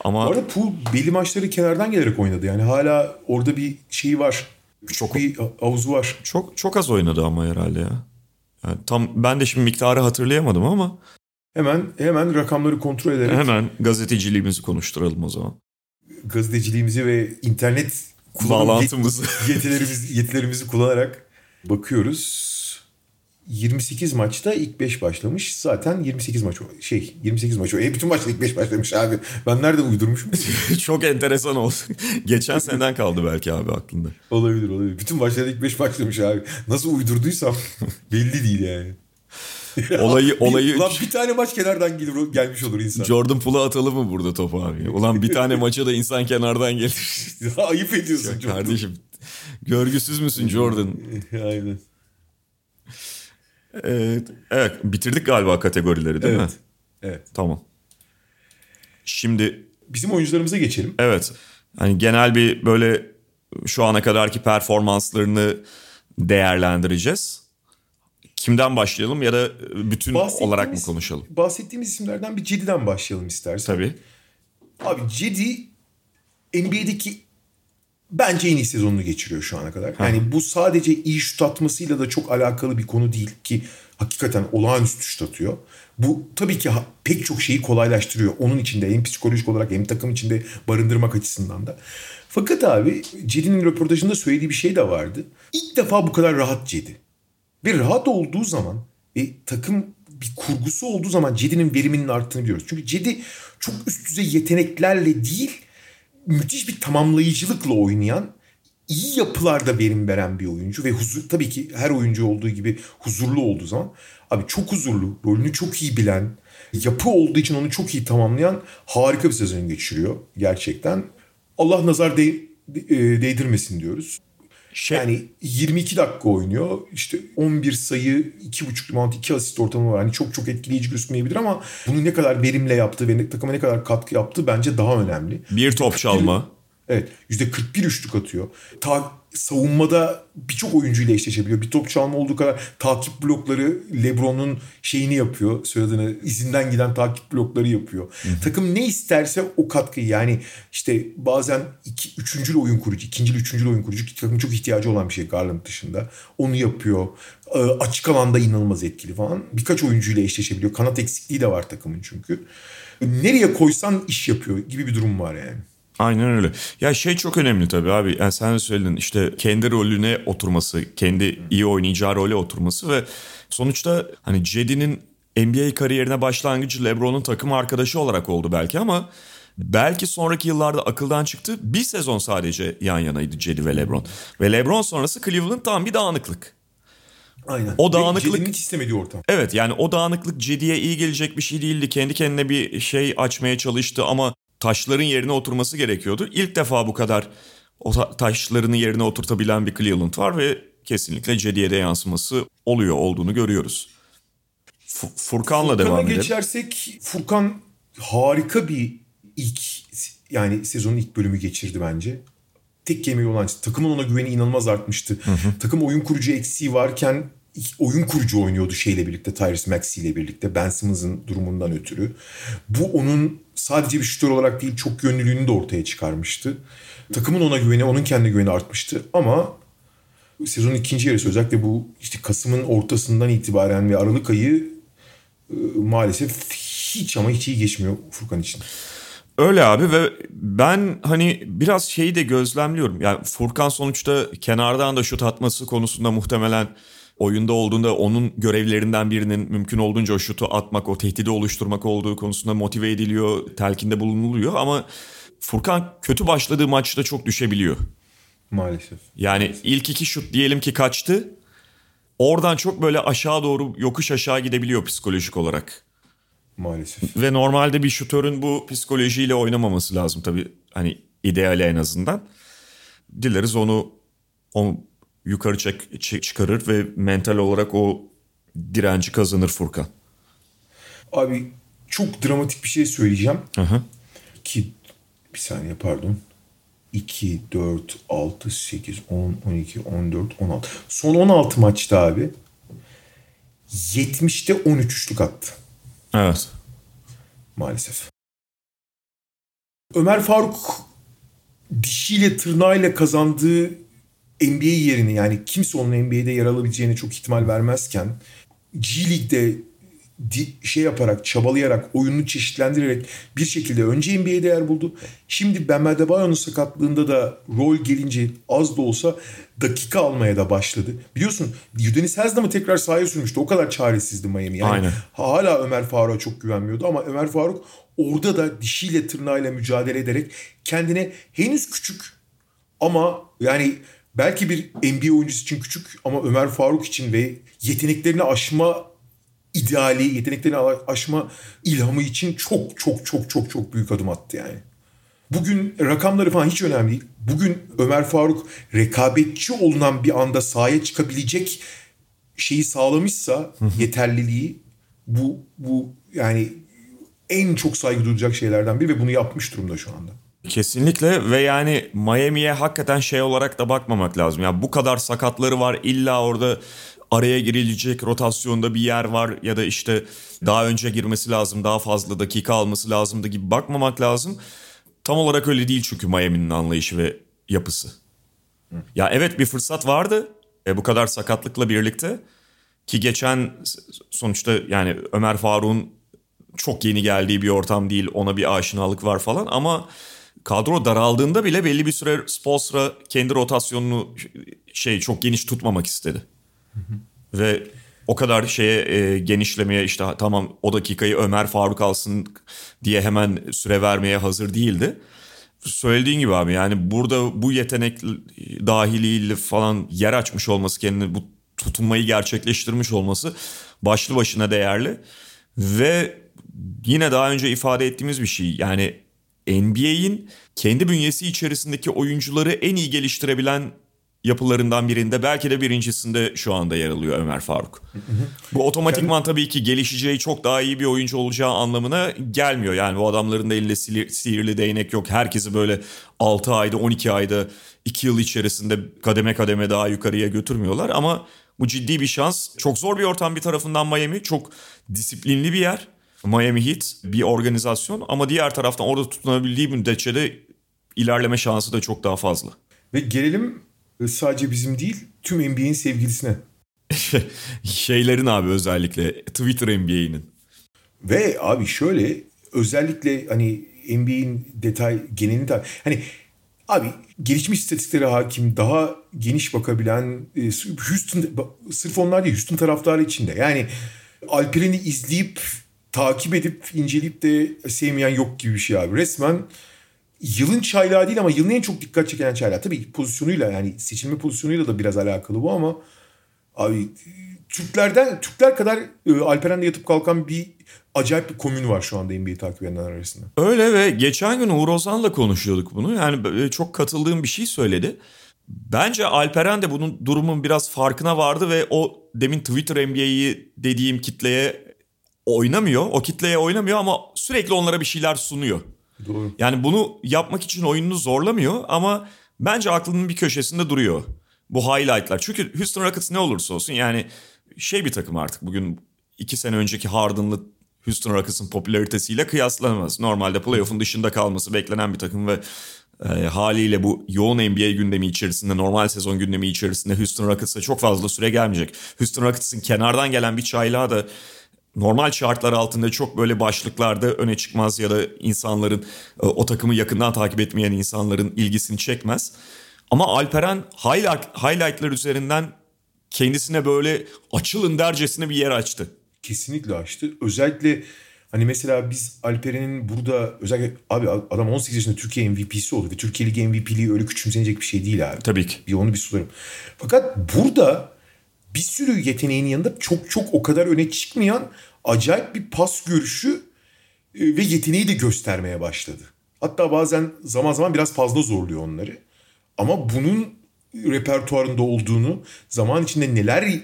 Ama Bu arada Poole belli maçları kenardan gelerek oynadı. Yani hala orada bir şey var. Çok- bir havuzu var. çok çok az oynadı ama herhalde ya. Yani tam ben de şimdi miktarı hatırlayamadım ama Hemen hemen rakamları kontrol ederek hemen gazeteciliğimizi konuşturalım o zaman. gazeteciliğimizi ve internet Bağlantımızı. yet- yetilerimiz, yetilerimizi kullanarak bakıyoruz. 28 maçta ilk 5 başlamış. Zaten 28 maç şey 28 maç o. E bütün maçta ilk 5 başlamış abi. Ben nereden uydurmuşum? çok enteresan oldu. Geçen seneden kaldı belki abi aklında. olabilir olabilir. Bütün maçlarda ilk 5 başlamış abi. Nasıl uydurduysam belli değil yani. Olayı olayı Ulan bir tane maç kenardan gelir, gelmiş olur insan. Jordan Poole'a atalım mı burada topu abi? Ulan bir tane maça da insan kenardan gelir. Ayıp ediyorsun çok. Kardeşim görgüsüz müsün Jordan? Aynen. Evet, evet bitirdik galiba kategorileri değil mi? Evet. Evet. Tamam. Şimdi Bizim oyuncularımıza geçelim. evet hani genel bir böyle şu ana kadarki performanslarını değerlendireceğiz. Kimden başlayalım ya da bütün olarak mı konuşalım? Bahsettiğimiz isimlerden bir Cedi'den başlayalım istersen. Tabii. Abi Cedi NBA'deki bence en iyi sezonunu geçiriyor şu ana kadar. Yani bu sadece iyi şut atmasıyla da çok alakalı bir konu değil ki hakikaten olağanüstü şut atıyor. Bu tabii ki pek çok şeyi kolaylaştırıyor. Onun içinde hem psikolojik olarak hem takım içinde barındırmak açısından da. Fakat abi Cedi'nin röportajında söylediği bir şey de vardı. İlk defa bu kadar rahat Cedi. Ve rahat olduğu zaman ve takım bir kurgusu olduğu zaman Cedi'nin veriminin arttığını biliyoruz. Çünkü Cedi çok üst düzey yeteneklerle değil müthiş bir tamamlayıcılıkla oynayan iyi yapılarda verim veren bir oyuncu ve huzur tabii ki her oyuncu olduğu gibi huzurlu olduğu zaman abi çok huzurlu, rolünü çok iyi bilen, yapı olduğu için onu çok iyi tamamlayan harika bir sezon geçiriyor gerçekten. Allah nazar de- de- değdirmesin diyoruz. Şey, Yani 22 dakika oynuyor. İşte 11 sayı, 2.5 rebound, 2 asist ortamı var. Hani çok çok etkileyici gözükmeyebilir ama bunu ne kadar verimle yaptığı ve takıma ne kadar katkı yaptığı bence daha önemli. bir top çalma. Evet. %41 üçlük atıyor. Ta savunmada birçok oyuncuyla eşleşebiliyor. Bir top çalma olduğu kadar takip blokları LeBron'un şeyini yapıyor. Söylediğini izinden giden takip blokları yapıyor. Takım ne isterse o katkıyı yani işte bazen iki, üçüncül oyun kurucu, ikincil üçüncül oyun kurucu ki takımın çok ihtiyacı olan bir şey Garland dışında. Onu yapıyor. Ee, açık alanda inanılmaz etkili falan. Birkaç oyuncuyla eşleşebiliyor. Kanat eksikliği de var takımın çünkü. Nereye koysan iş yapıyor gibi bir durum var yani. Aynen öyle. Ya şey çok önemli tabii abi. Yani sen de söyledin işte kendi rolüne oturması, kendi iyi oynayacağı role oturması ve sonuçta hani Cedi'nin NBA kariyerine başlangıcı LeBron'un takım arkadaşı olarak oldu belki ama belki sonraki yıllarda akıldan çıktı. Bir sezon sadece yan yanaydı Cedi ve LeBron. Ve LeBron sonrası Cleveland tam bir dağınıklık. Aynen. O dağınıklık- hiç istemediği ortam. Evet yani o dağınıklık Cedi'ye iyi gelecek bir şey değildi. Kendi kendine bir şey açmaya çalıştı ama taşların yerine oturması gerekiyordu. İlk defa bu kadar o ta- taşlarını yerine oturtabilen bir Cleveland var ve kesinlikle Cedi'ye de yansıması oluyor olduğunu görüyoruz. Fu- Furkan'la Furkan'a devam edelim. geçersek Furkan harika bir ilk yani sezonun ilk bölümü geçirdi bence. Tek kelimeyle olan takımın ona güveni inanılmaz artmıştı. Takım oyun kurucu eksiği varken oyun kurucu oynuyordu şeyle birlikte Tyrese Maxey ile birlikte Ben Simmons'ın durumundan ötürü. Bu onun sadece bir şutör olarak değil çok yönlülüğünü de ortaya çıkarmıştı. Takımın ona güveni, onun kendi güveni artmıştı ama sezonun ikinci yarısı özellikle bu işte Kasım'ın ortasından itibaren ve Aralık ayı e, maalesef hiç ama hiç iyi geçmiyor Furkan için. Öyle abi ve ben hani biraz şeyi de gözlemliyorum. Yani Furkan sonuçta kenardan da şut atması konusunda muhtemelen oyunda olduğunda onun görevlerinden birinin mümkün olduğunca o şutu atmak, o tehdidi oluşturmak olduğu konusunda motive ediliyor, telkinde bulunuluyor ama Furkan kötü başladığı maçta çok düşebiliyor. Maalesef. Yani ilk iki şut diyelim ki kaçtı. Oradan çok böyle aşağı doğru yokuş aşağı gidebiliyor psikolojik olarak. Maalesef. Ve normalde bir şutörün bu psikolojiyle oynamaması lazım tabii. Hani ideali en azından. Dileriz onu onu yukarı çek, çek- çıkarır ve mental olarak o direnci kazanır Furkan. Abi çok dramatik bir şey söyleyeceğim. Aha. Ki bir saniye pardon. 2, 4, 6, 8, 10, 12, 14, 16. Son 16 maçta abi 70'te 13 üçlük attı. Evet. maalesef. Ömer Faruk dişiyle tırnağıyla kazandığı NBA yerini yani kimse onun NBA'de yer alabileceğine çok ihtimal vermezken G League'de şey yaparak, çabalayarak, oyununu çeşitlendirerek bir şekilde önce NBA'de yer buldu. Şimdi Bam Adebayo'nun sakatlığında da rol gelince az da olsa dakika almaya da başladı. Biliyorsun Udonis Haslam'ı tekrar sahaya sürmüştü. O kadar çaresizdi Miami. Yani Aynen. hala Ömer Faruk'a çok güvenmiyordu ama Ömer Faruk orada da dişiyle tırnağıyla mücadele ederek kendine henüz küçük ama yani belki bir NBA oyuncusu için küçük ama Ömer Faruk için ve yeteneklerini aşma ideali, yeteneklerini aşma ilhamı için çok çok çok çok çok büyük adım attı yani. Bugün rakamları falan hiç önemli değil. Bugün Ömer Faruk rekabetçi olunan bir anda sahaya çıkabilecek şeyi sağlamışsa yeterliliği bu bu yani en çok saygı duyulacak şeylerden biri ve bunu yapmış durumda şu anda. Kesinlikle ve yani Miami'ye hakikaten şey olarak da bakmamak lazım. Yani bu kadar sakatları var illa orada araya girilecek rotasyonda bir yer var ya da işte daha önce girmesi lazım daha fazla dakika alması lazımdı gibi bakmamak lazım. Tam olarak öyle değil çünkü Miami'nin anlayışı ve yapısı. Ya evet bir fırsat vardı e, bu kadar sakatlıkla birlikte ki geçen sonuçta yani Ömer Faruk'un çok yeni geldiği bir ortam değil ona bir aşinalık var falan ama kadro daraldığında bile belli bir süre Spolstra kendi rotasyonunu şey çok geniş tutmamak istedi. Ve o kadar şeye e, genişlemeye işte tamam o dakikayı Ömer Faruk alsın diye hemen süre vermeye hazır değildi. Söylediğin gibi abi yani burada bu yetenek dahiliyle falan yer açmış olması kendini bu tutunmayı gerçekleştirmiş olması başlı başına değerli. Ve yine daha önce ifade ettiğimiz bir şey yani NBA'in kendi bünyesi içerisindeki oyuncuları en iyi geliştirebilen yapılarından birinde belki de birincisinde şu anda yer alıyor Ömer Faruk. Bu otomatikman tabii ki gelişeceği çok daha iyi bir oyuncu olacağı anlamına gelmiyor. Yani bu adamların da elinde sihirli değnek yok. Herkesi böyle 6 ayda 12 ayda 2 yıl içerisinde kademe kademe daha yukarıya götürmüyorlar ama bu ciddi bir şans. Çok zor bir ortam bir tarafından Miami. Çok disiplinli bir yer. Miami Heat bir organizasyon ama diğer taraftan orada tutunabildiği müddetçe de ilerleme şansı da çok daha fazla. Ve gelelim sadece bizim değil tüm NBA'in sevgilisine. Şeylerin abi özellikle Twitter NBA'inin. Ve abi şöyle özellikle hani NBA'in detay genelini de hani abi gelişmiş istatistiklere hakim, daha geniş bakabilen e, Houston sırf onlar değil Houston taraftarı içinde. Yani Alperen'i izleyip takip edip inceleyip de sevmeyen yok gibi bir şey abi. Resmen yılın çaylağı değil ama yılın en çok dikkat çeken çaylağı. Tabii pozisyonuyla yani seçilme pozisyonuyla da biraz alakalı bu ama abi Türklerden Türkler kadar e, Alperen'de yatıp kalkan bir acayip bir komün var şu anda NBA'yi takip edenler arasında. Öyle ve geçen gün Uğur Ozan'la konuşuyorduk bunu. Yani çok katıldığım bir şey söyledi. Bence Alperen de bunun durumun biraz farkına vardı ve o demin Twitter NBA'yi dediğim kitleye oynamıyor. O kitleye oynamıyor ama sürekli onlara bir şeyler sunuyor. Doğru. Yani bunu yapmak için oyununu zorlamıyor ama bence aklının bir köşesinde duruyor. Bu highlightlar. Çünkü Houston Rockets ne olursa olsun yani şey bir takım artık bugün iki sene önceki Harden'lı Houston Rockets'ın popülaritesiyle kıyaslanamaz. Normalde playoff'un dışında kalması beklenen bir takım ve e, haliyle bu yoğun NBA gündemi içerisinde, normal sezon gündemi içerisinde Houston Rockets'a çok fazla süre gelmeyecek. Houston Rockets'ın kenardan gelen bir çaylağı da normal şartlar altında çok böyle başlıklarda öne çıkmaz ya da insanların e, o takımı yakından takip etmeyen insanların ilgisini çekmez. Ama Alperen highlight, highlightlar üzerinden kendisine böyle açılın dercesine bir yer açtı. Kesinlikle açtı. Özellikle hani mesela biz Alperen'in burada özellikle abi adam 18 yaşında Türkiye MVP'si oldu ve Türkiye Ligi MVP'liği öyle küçümsenecek bir şey değil abi. Tabii ki. Bir onu bir sularım. Fakat burada bir sürü yeteneğin yanında çok çok o kadar öne çıkmayan acayip bir pas görüşü e, ve yeteneği de göstermeye başladı. Hatta bazen zaman zaman biraz fazla zorluyor onları. Ama bunun repertuarında olduğunu, zaman içinde neler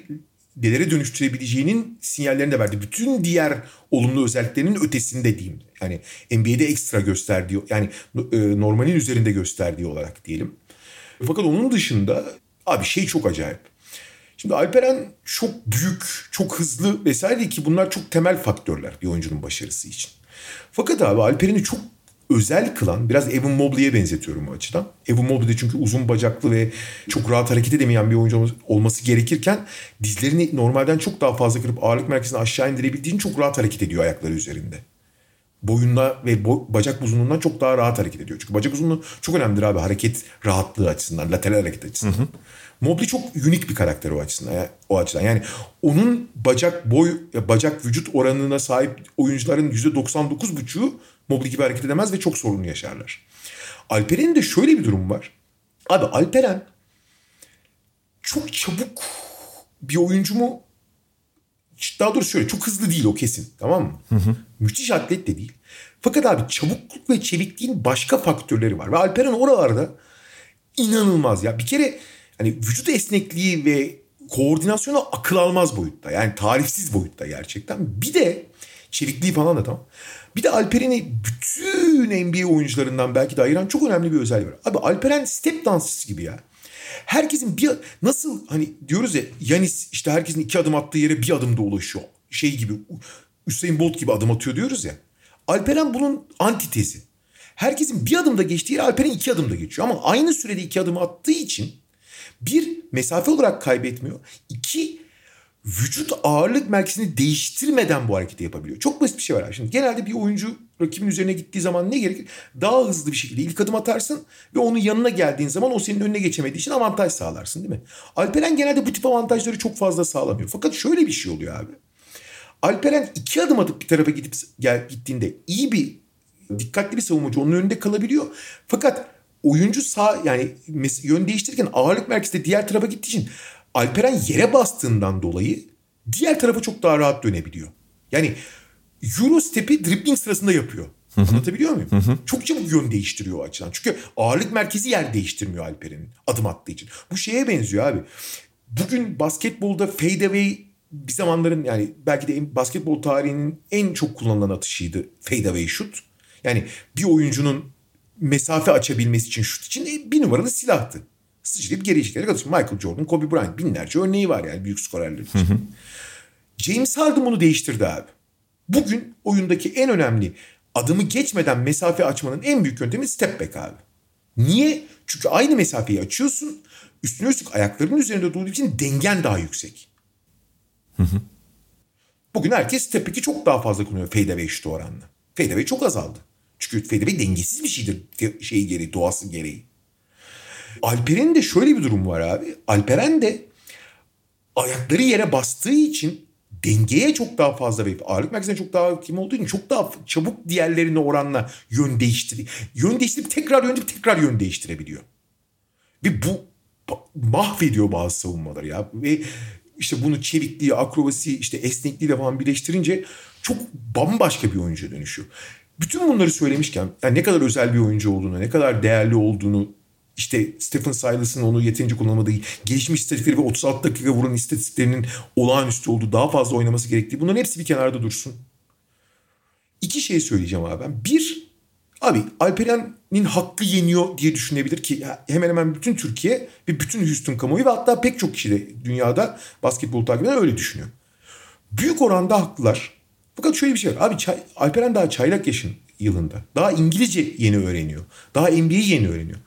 nelere dönüştürebileceğinin sinyallerini de verdi. Bütün diğer olumlu özelliklerinin ötesinde diyeyim. Yani NBA'de ekstra gösterdiği, yani e, normalin üzerinde gösterdiği olarak diyelim. Fakat onun dışında abi şey çok acayip. Şimdi Alperen çok büyük, çok hızlı vesaire ki bunlar çok temel faktörler bir oyuncunun başarısı için. Fakat abi Alperen'i çok özel kılan biraz Evan Mobley'e benzetiyorum bu açıdan. Evan Mobley de çünkü uzun bacaklı ve çok rahat hareket edemeyen bir oyuncu olması gerekirken dizlerini normalden çok daha fazla kırıp ağırlık merkezini aşağı indirebildiğini çok rahat hareket ediyor ayakları üzerinde. Boyunla ve bo- bacak uzunluğundan çok daha rahat hareket ediyor. Çünkü bacak uzunluğu çok önemlidir abi hareket rahatlığı açısından, lateral hareket açısından. Hı hı. Mobley çok unik bir karakter o açısından. O açıdan. Yani onun bacak boy, bacak vücut oranına sahip oyuncuların %99,5'u Mobley gibi hareket edemez ve çok sorunlu yaşarlar. Alperen'in de şöyle bir durum var. Abi Alperen çok çabuk bir oyuncu mu? Daha doğrusu şöyle çok hızlı değil o kesin tamam mı? Hı hı. Müthiş atlet de değil. Fakat abi çabukluk ve çevikliğin başka faktörleri var. Ve Alperen oralarda inanılmaz ya. Bir kere hani vücut esnekliği ve koordinasyonu akıl almaz boyutta. Yani tarifsiz boyutta gerçekten. Bir de çevikliği falan da tamam. Bir de Alperen'i bütün NBA oyuncularından belki de ayıran çok önemli bir özelliği var. Abi Alperen step dansçısı gibi ya. Herkesin bir nasıl hani diyoruz ya Yanis işte herkesin iki adım attığı yere bir adımda ulaşıyor. Şey gibi Hüseyin Bolt gibi adım atıyor diyoruz ya. Alperen bunun antitezi. Herkesin bir adımda geçtiği yere Alperen iki adımda geçiyor. Ama aynı sürede iki adım attığı için bir mesafe olarak kaybetmiyor. İki vücut ağırlık merkezini değiştirmeden bu hareketi yapabiliyor. Çok basit bir şey var. Şimdi genelde bir oyuncu rakibin üzerine gittiği zaman ne gerekir? Daha hızlı bir şekilde ilk adım atarsın ve onun yanına geldiğin zaman o senin önüne geçemediği için avantaj sağlarsın değil mi? Alperen genelde bu tip avantajları çok fazla sağlamıyor. Fakat şöyle bir şey oluyor abi. Alperen iki adım atıp bir tarafa gidip gel, gittiğinde iyi bir dikkatli bir savunmacı onun önünde kalabiliyor. Fakat oyuncu sağ yani yön değiştirirken ağırlık merkezi de diğer tarafa gittiği için Alperen yere bastığından dolayı diğer tarafa çok daha rahat dönebiliyor. Yani Euro step'i dribbling sırasında yapıyor. Anlatabiliyor muyum? Çok çabuk yön değiştiriyor o açıdan. Çünkü ağırlık merkezi yer değiştirmiyor Alperen'in adım attığı için. Bu şeye benziyor abi. Bugün basketbolda fade away bir zamanların yani belki de basketbol tarihinin en çok kullanılan atışıydı fade away şut. Yani bir oyuncunun mesafe açabilmesi için şut için bir numaralı silahtı sıçrayıp geri çekerek atıyorsun. Michael Jordan, Kobe Bryant binlerce örneği var yani büyük skorerler için. James Harden bunu değiştirdi abi. Bugün oyundaki en önemli adımı geçmeden mesafe açmanın en büyük yöntemi step back abi. Niye? Çünkü aynı mesafeyi açıyorsun. Üstüne üstlük ayaklarının üzerinde durduğu için dengen daha yüksek. Bugün herkes step back'i çok daha fazla kullanıyor fadeaway şutu oranla. Fadeaway çok azaldı. Çünkü FDB dengesiz bir şeydir şey gereği, doğası gereği. Alperen'in de şöyle bir durum var abi. Alperen de ayakları yere bastığı için dengeye çok daha fazla ve ağırlık merkezine çok daha kim olduğu için çok daha çabuk diğerlerine oranla yön değiştiriyor. Yön değiştirip tekrar yön tekrar yön değiştirebiliyor. Ve bu mahvediyor bazı savunmaları ya. Ve işte bunu çevikliği, akrobasi, işte esnekliğiyle falan birleştirince çok bambaşka bir oyuncuya dönüşüyor. Bütün bunları söylemişken yani ne kadar özel bir oyuncu olduğunu, ne kadar değerli olduğunu işte Stephen Silas'ın onu yeterince kullanamadığı, gelişmiş istatistikleri ve 36 dakika vuran istatistiklerinin olağanüstü olduğu, daha fazla oynaması gerektiği bunların hepsi bir kenarda dursun. İki şey söyleyeceğim abi ben. Bir, abi Alperen'in hakkı yeniyor diye düşünebilir ki hemen hemen bütün Türkiye ve bütün Houston kamuoyu ve hatta pek çok kişi de dünyada basketbol takip eden öyle düşünüyor. Büyük oranda haklılar. Fakat şöyle bir şey var. Abi çay, Alperen daha çaylak yaşın yılında. Daha İngilizce yeni öğreniyor. Daha NBA'yi yeni öğreniyor.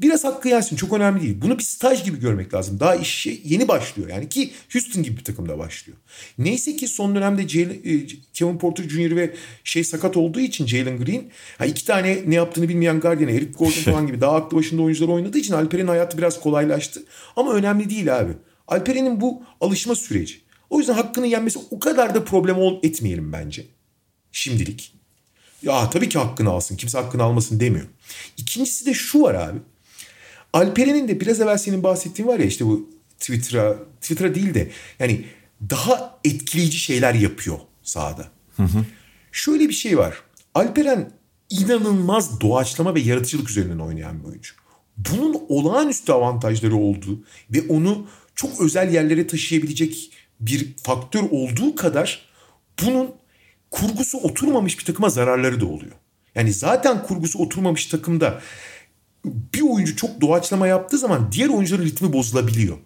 Biraz hakkı yensin çok önemli değil. Bunu bir staj gibi görmek lazım. Daha işe yeni başlıyor yani ki Houston gibi bir takımda başlıyor. Neyse ki son dönemde e, Kevin Porter Jr. ve şey sakat olduğu için Jalen Green ha iki tane ne yaptığını bilmeyen Guardian, Eric Gordon falan gibi daha aklı başında oyuncular oynadığı için Alperen'in hayatı biraz kolaylaştı. Ama önemli değil abi. Alperen'in bu alışma süreci. O yüzden hakkını yenmesi o kadar da problem etmeyelim bence. Şimdilik. Ya tabii ki hakkını alsın. Kimse hakkını almasın demiyor. İkincisi de şu var abi. Alperen'in de biraz evvel senin bahsettiğin var ya işte bu Twitter'a, Twitter'a değil de yani daha etkileyici şeyler yapıyor sahada. Hı hı. Şöyle bir şey var. Alperen inanılmaz doğaçlama ve yaratıcılık üzerinden oynayan bir oyuncu. Bunun olağanüstü avantajları olduğu ve onu çok özel yerlere taşıyabilecek bir faktör olduğu kadar bunun kurgusu oturmamış bir takıma zararları da oluyor. Yani zaten kurgusu oturmamış takımda bir oyuncu çok doğaçlama yaptığı zaman diğer oyuncuların ritmi bozulabiliyor.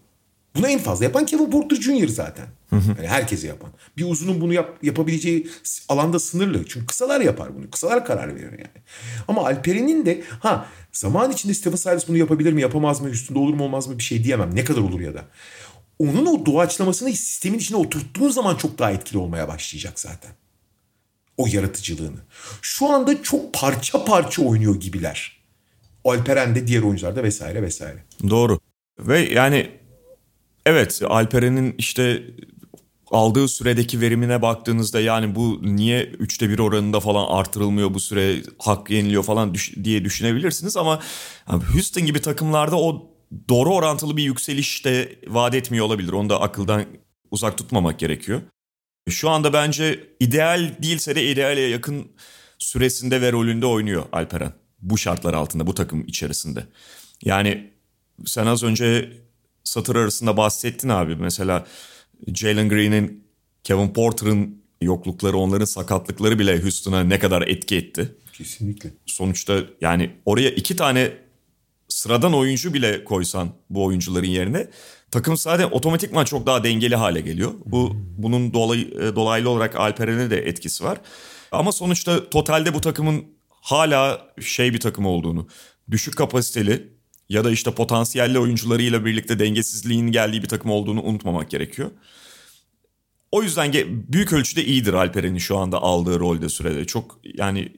Bunu en fazla yapan Kevin Porter Jr. zaten. Yani herkese yapan. Bir uzunun bunu yap, yapabileceği alanda sınırlı. Çünkü kısalar yapar bunu. Kısalar karar verir yani. Ama Alperen'in de ha zaman içinde Stephen Silas bunu yapabilir mi yapamaz mı üstünde olur mu olmaz mı bir şey diyemem. Ne kadar olur ya da. Onun o doğaçlamasını sistemin içine oturttuğun zaman çok daha etkili olmaya başlayacak zaten. O yaratıcılığını. Şu anda çok parça parça oynuyor gibiler. Alperen de diğer oyuncularda vesaire vesaire. Doğru. Ve yani evet Alperen'in işte aldığı süredeki verimine baktığınızda yani bu niye üçte bir oranında falan artırılmıyor bu süre hak yeniliyor falan düş- diye düşünebilirsiniz ama Houston gibi takımlarda o doğru orantılı bir yükseliş de vaat etmiyor olabilir. Onu da akıldan uzak tutmamak gerekiyor. Şu anda bence ideal değilse de ideale yakın süresinde ve rolünde oynuyor Alperen bu şartlar altında bu takım içerisinde. Yani sen az önce satır arasında bahsettin abi mesela Jalen Green'in Kevin Porter'ın yoklukları onların sakatlıkları bile Houston'a ne kadar etki etti. Kesinlikle. Sonuçta yani oraya iki tane sıradan oyuncu bile koysan bu oyuncuların yerine takım zaten otomatikman çok daha dengeli hale geliyor. Bu bunun dolay, dolaylı olarak Alperen'e de etkisi var. Ama sonuçta totalde bu takımın hala şey bir takım olduğunu, düşük kapasiteli ya da işte potansiyelli oyuncularıyla birlikte dengesizliğin geldiği bir takım olduğunu unutmamak gerekiyor. O yüzden büyük ölçüde iyidir Alperen'in şu anda aldığı rolde sürede. Çok yani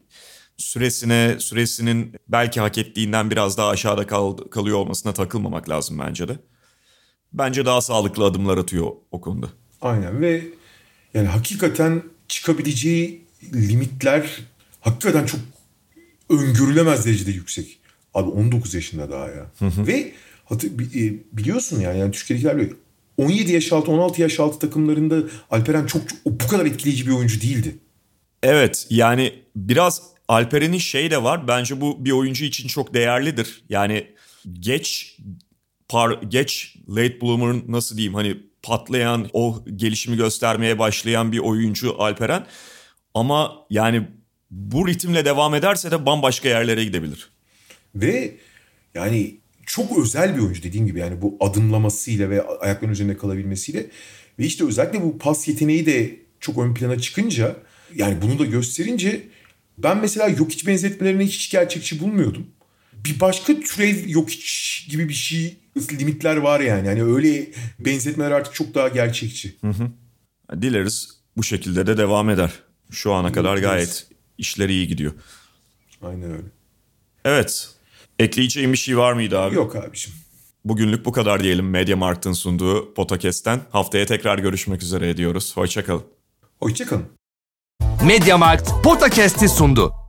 süresine, süresinin belki hak ettiğinden biraz daha aşağıda kal, kalıyor olmasına takılmamak lazım bence de. Bence daha sağlıklı adımlar atıyor o konuda. Aynen ve yani hakikaten çıkabileceği limitler hakikaten çok öngörülemez derecede yüksek. Abi 19 yaşında daha ya. Hı hı. Ve e, biliyorsun yani, yani Türkiye'dekiler böyle 17 yaş altı 16 yaş altı takımlarında Alperen çok, çok bu kadar etkileyici bir oyuncu değildi. Evet yani biraz Alperen'in şey de var. Bence bu bir oyuncu için çok değerlidir. Yani geç par geç late bloomer nasıl diyeyim hani patlayan o gelişimi göstermeye başlayan bir oyuncu Alperen. Ama yani bu ritimle devam ederse de bambaşka yerlere gidebilir. Ve yani çok özel bir oyuncu dediğim gibi yani bu adımlamasıyla ve ayaklarının üzerinde kalabilmesiyle ve işte özellikle bu pas yeteneği de çok ön plana çıkınca yani bunu da gösterince ben mesela yok hiç benzetmelerini hiç gerçekçi bulmuyordum. Bir başka türev yok hiç gibi bir şey limitler var yani. Yani öyle benzetmeler artık çok daha gerçekçi. Hı hı. Dileriz bu şekilde de devam eder. Şu ana kadar gayet işleri iyi gidiyor. Aynen öyle. Evet. Ekleyeceğim bir şey var mıydı abi? Yok abicim. Bugünlük bu kadar diyelim Mediamarkt'ın sunduğu Podcast'ten. Haftaya tekrar görüşmek üzere ediyoruz. Hoşçakalın. Hoşçakalın. Mediamarkt Podcast'i sundu.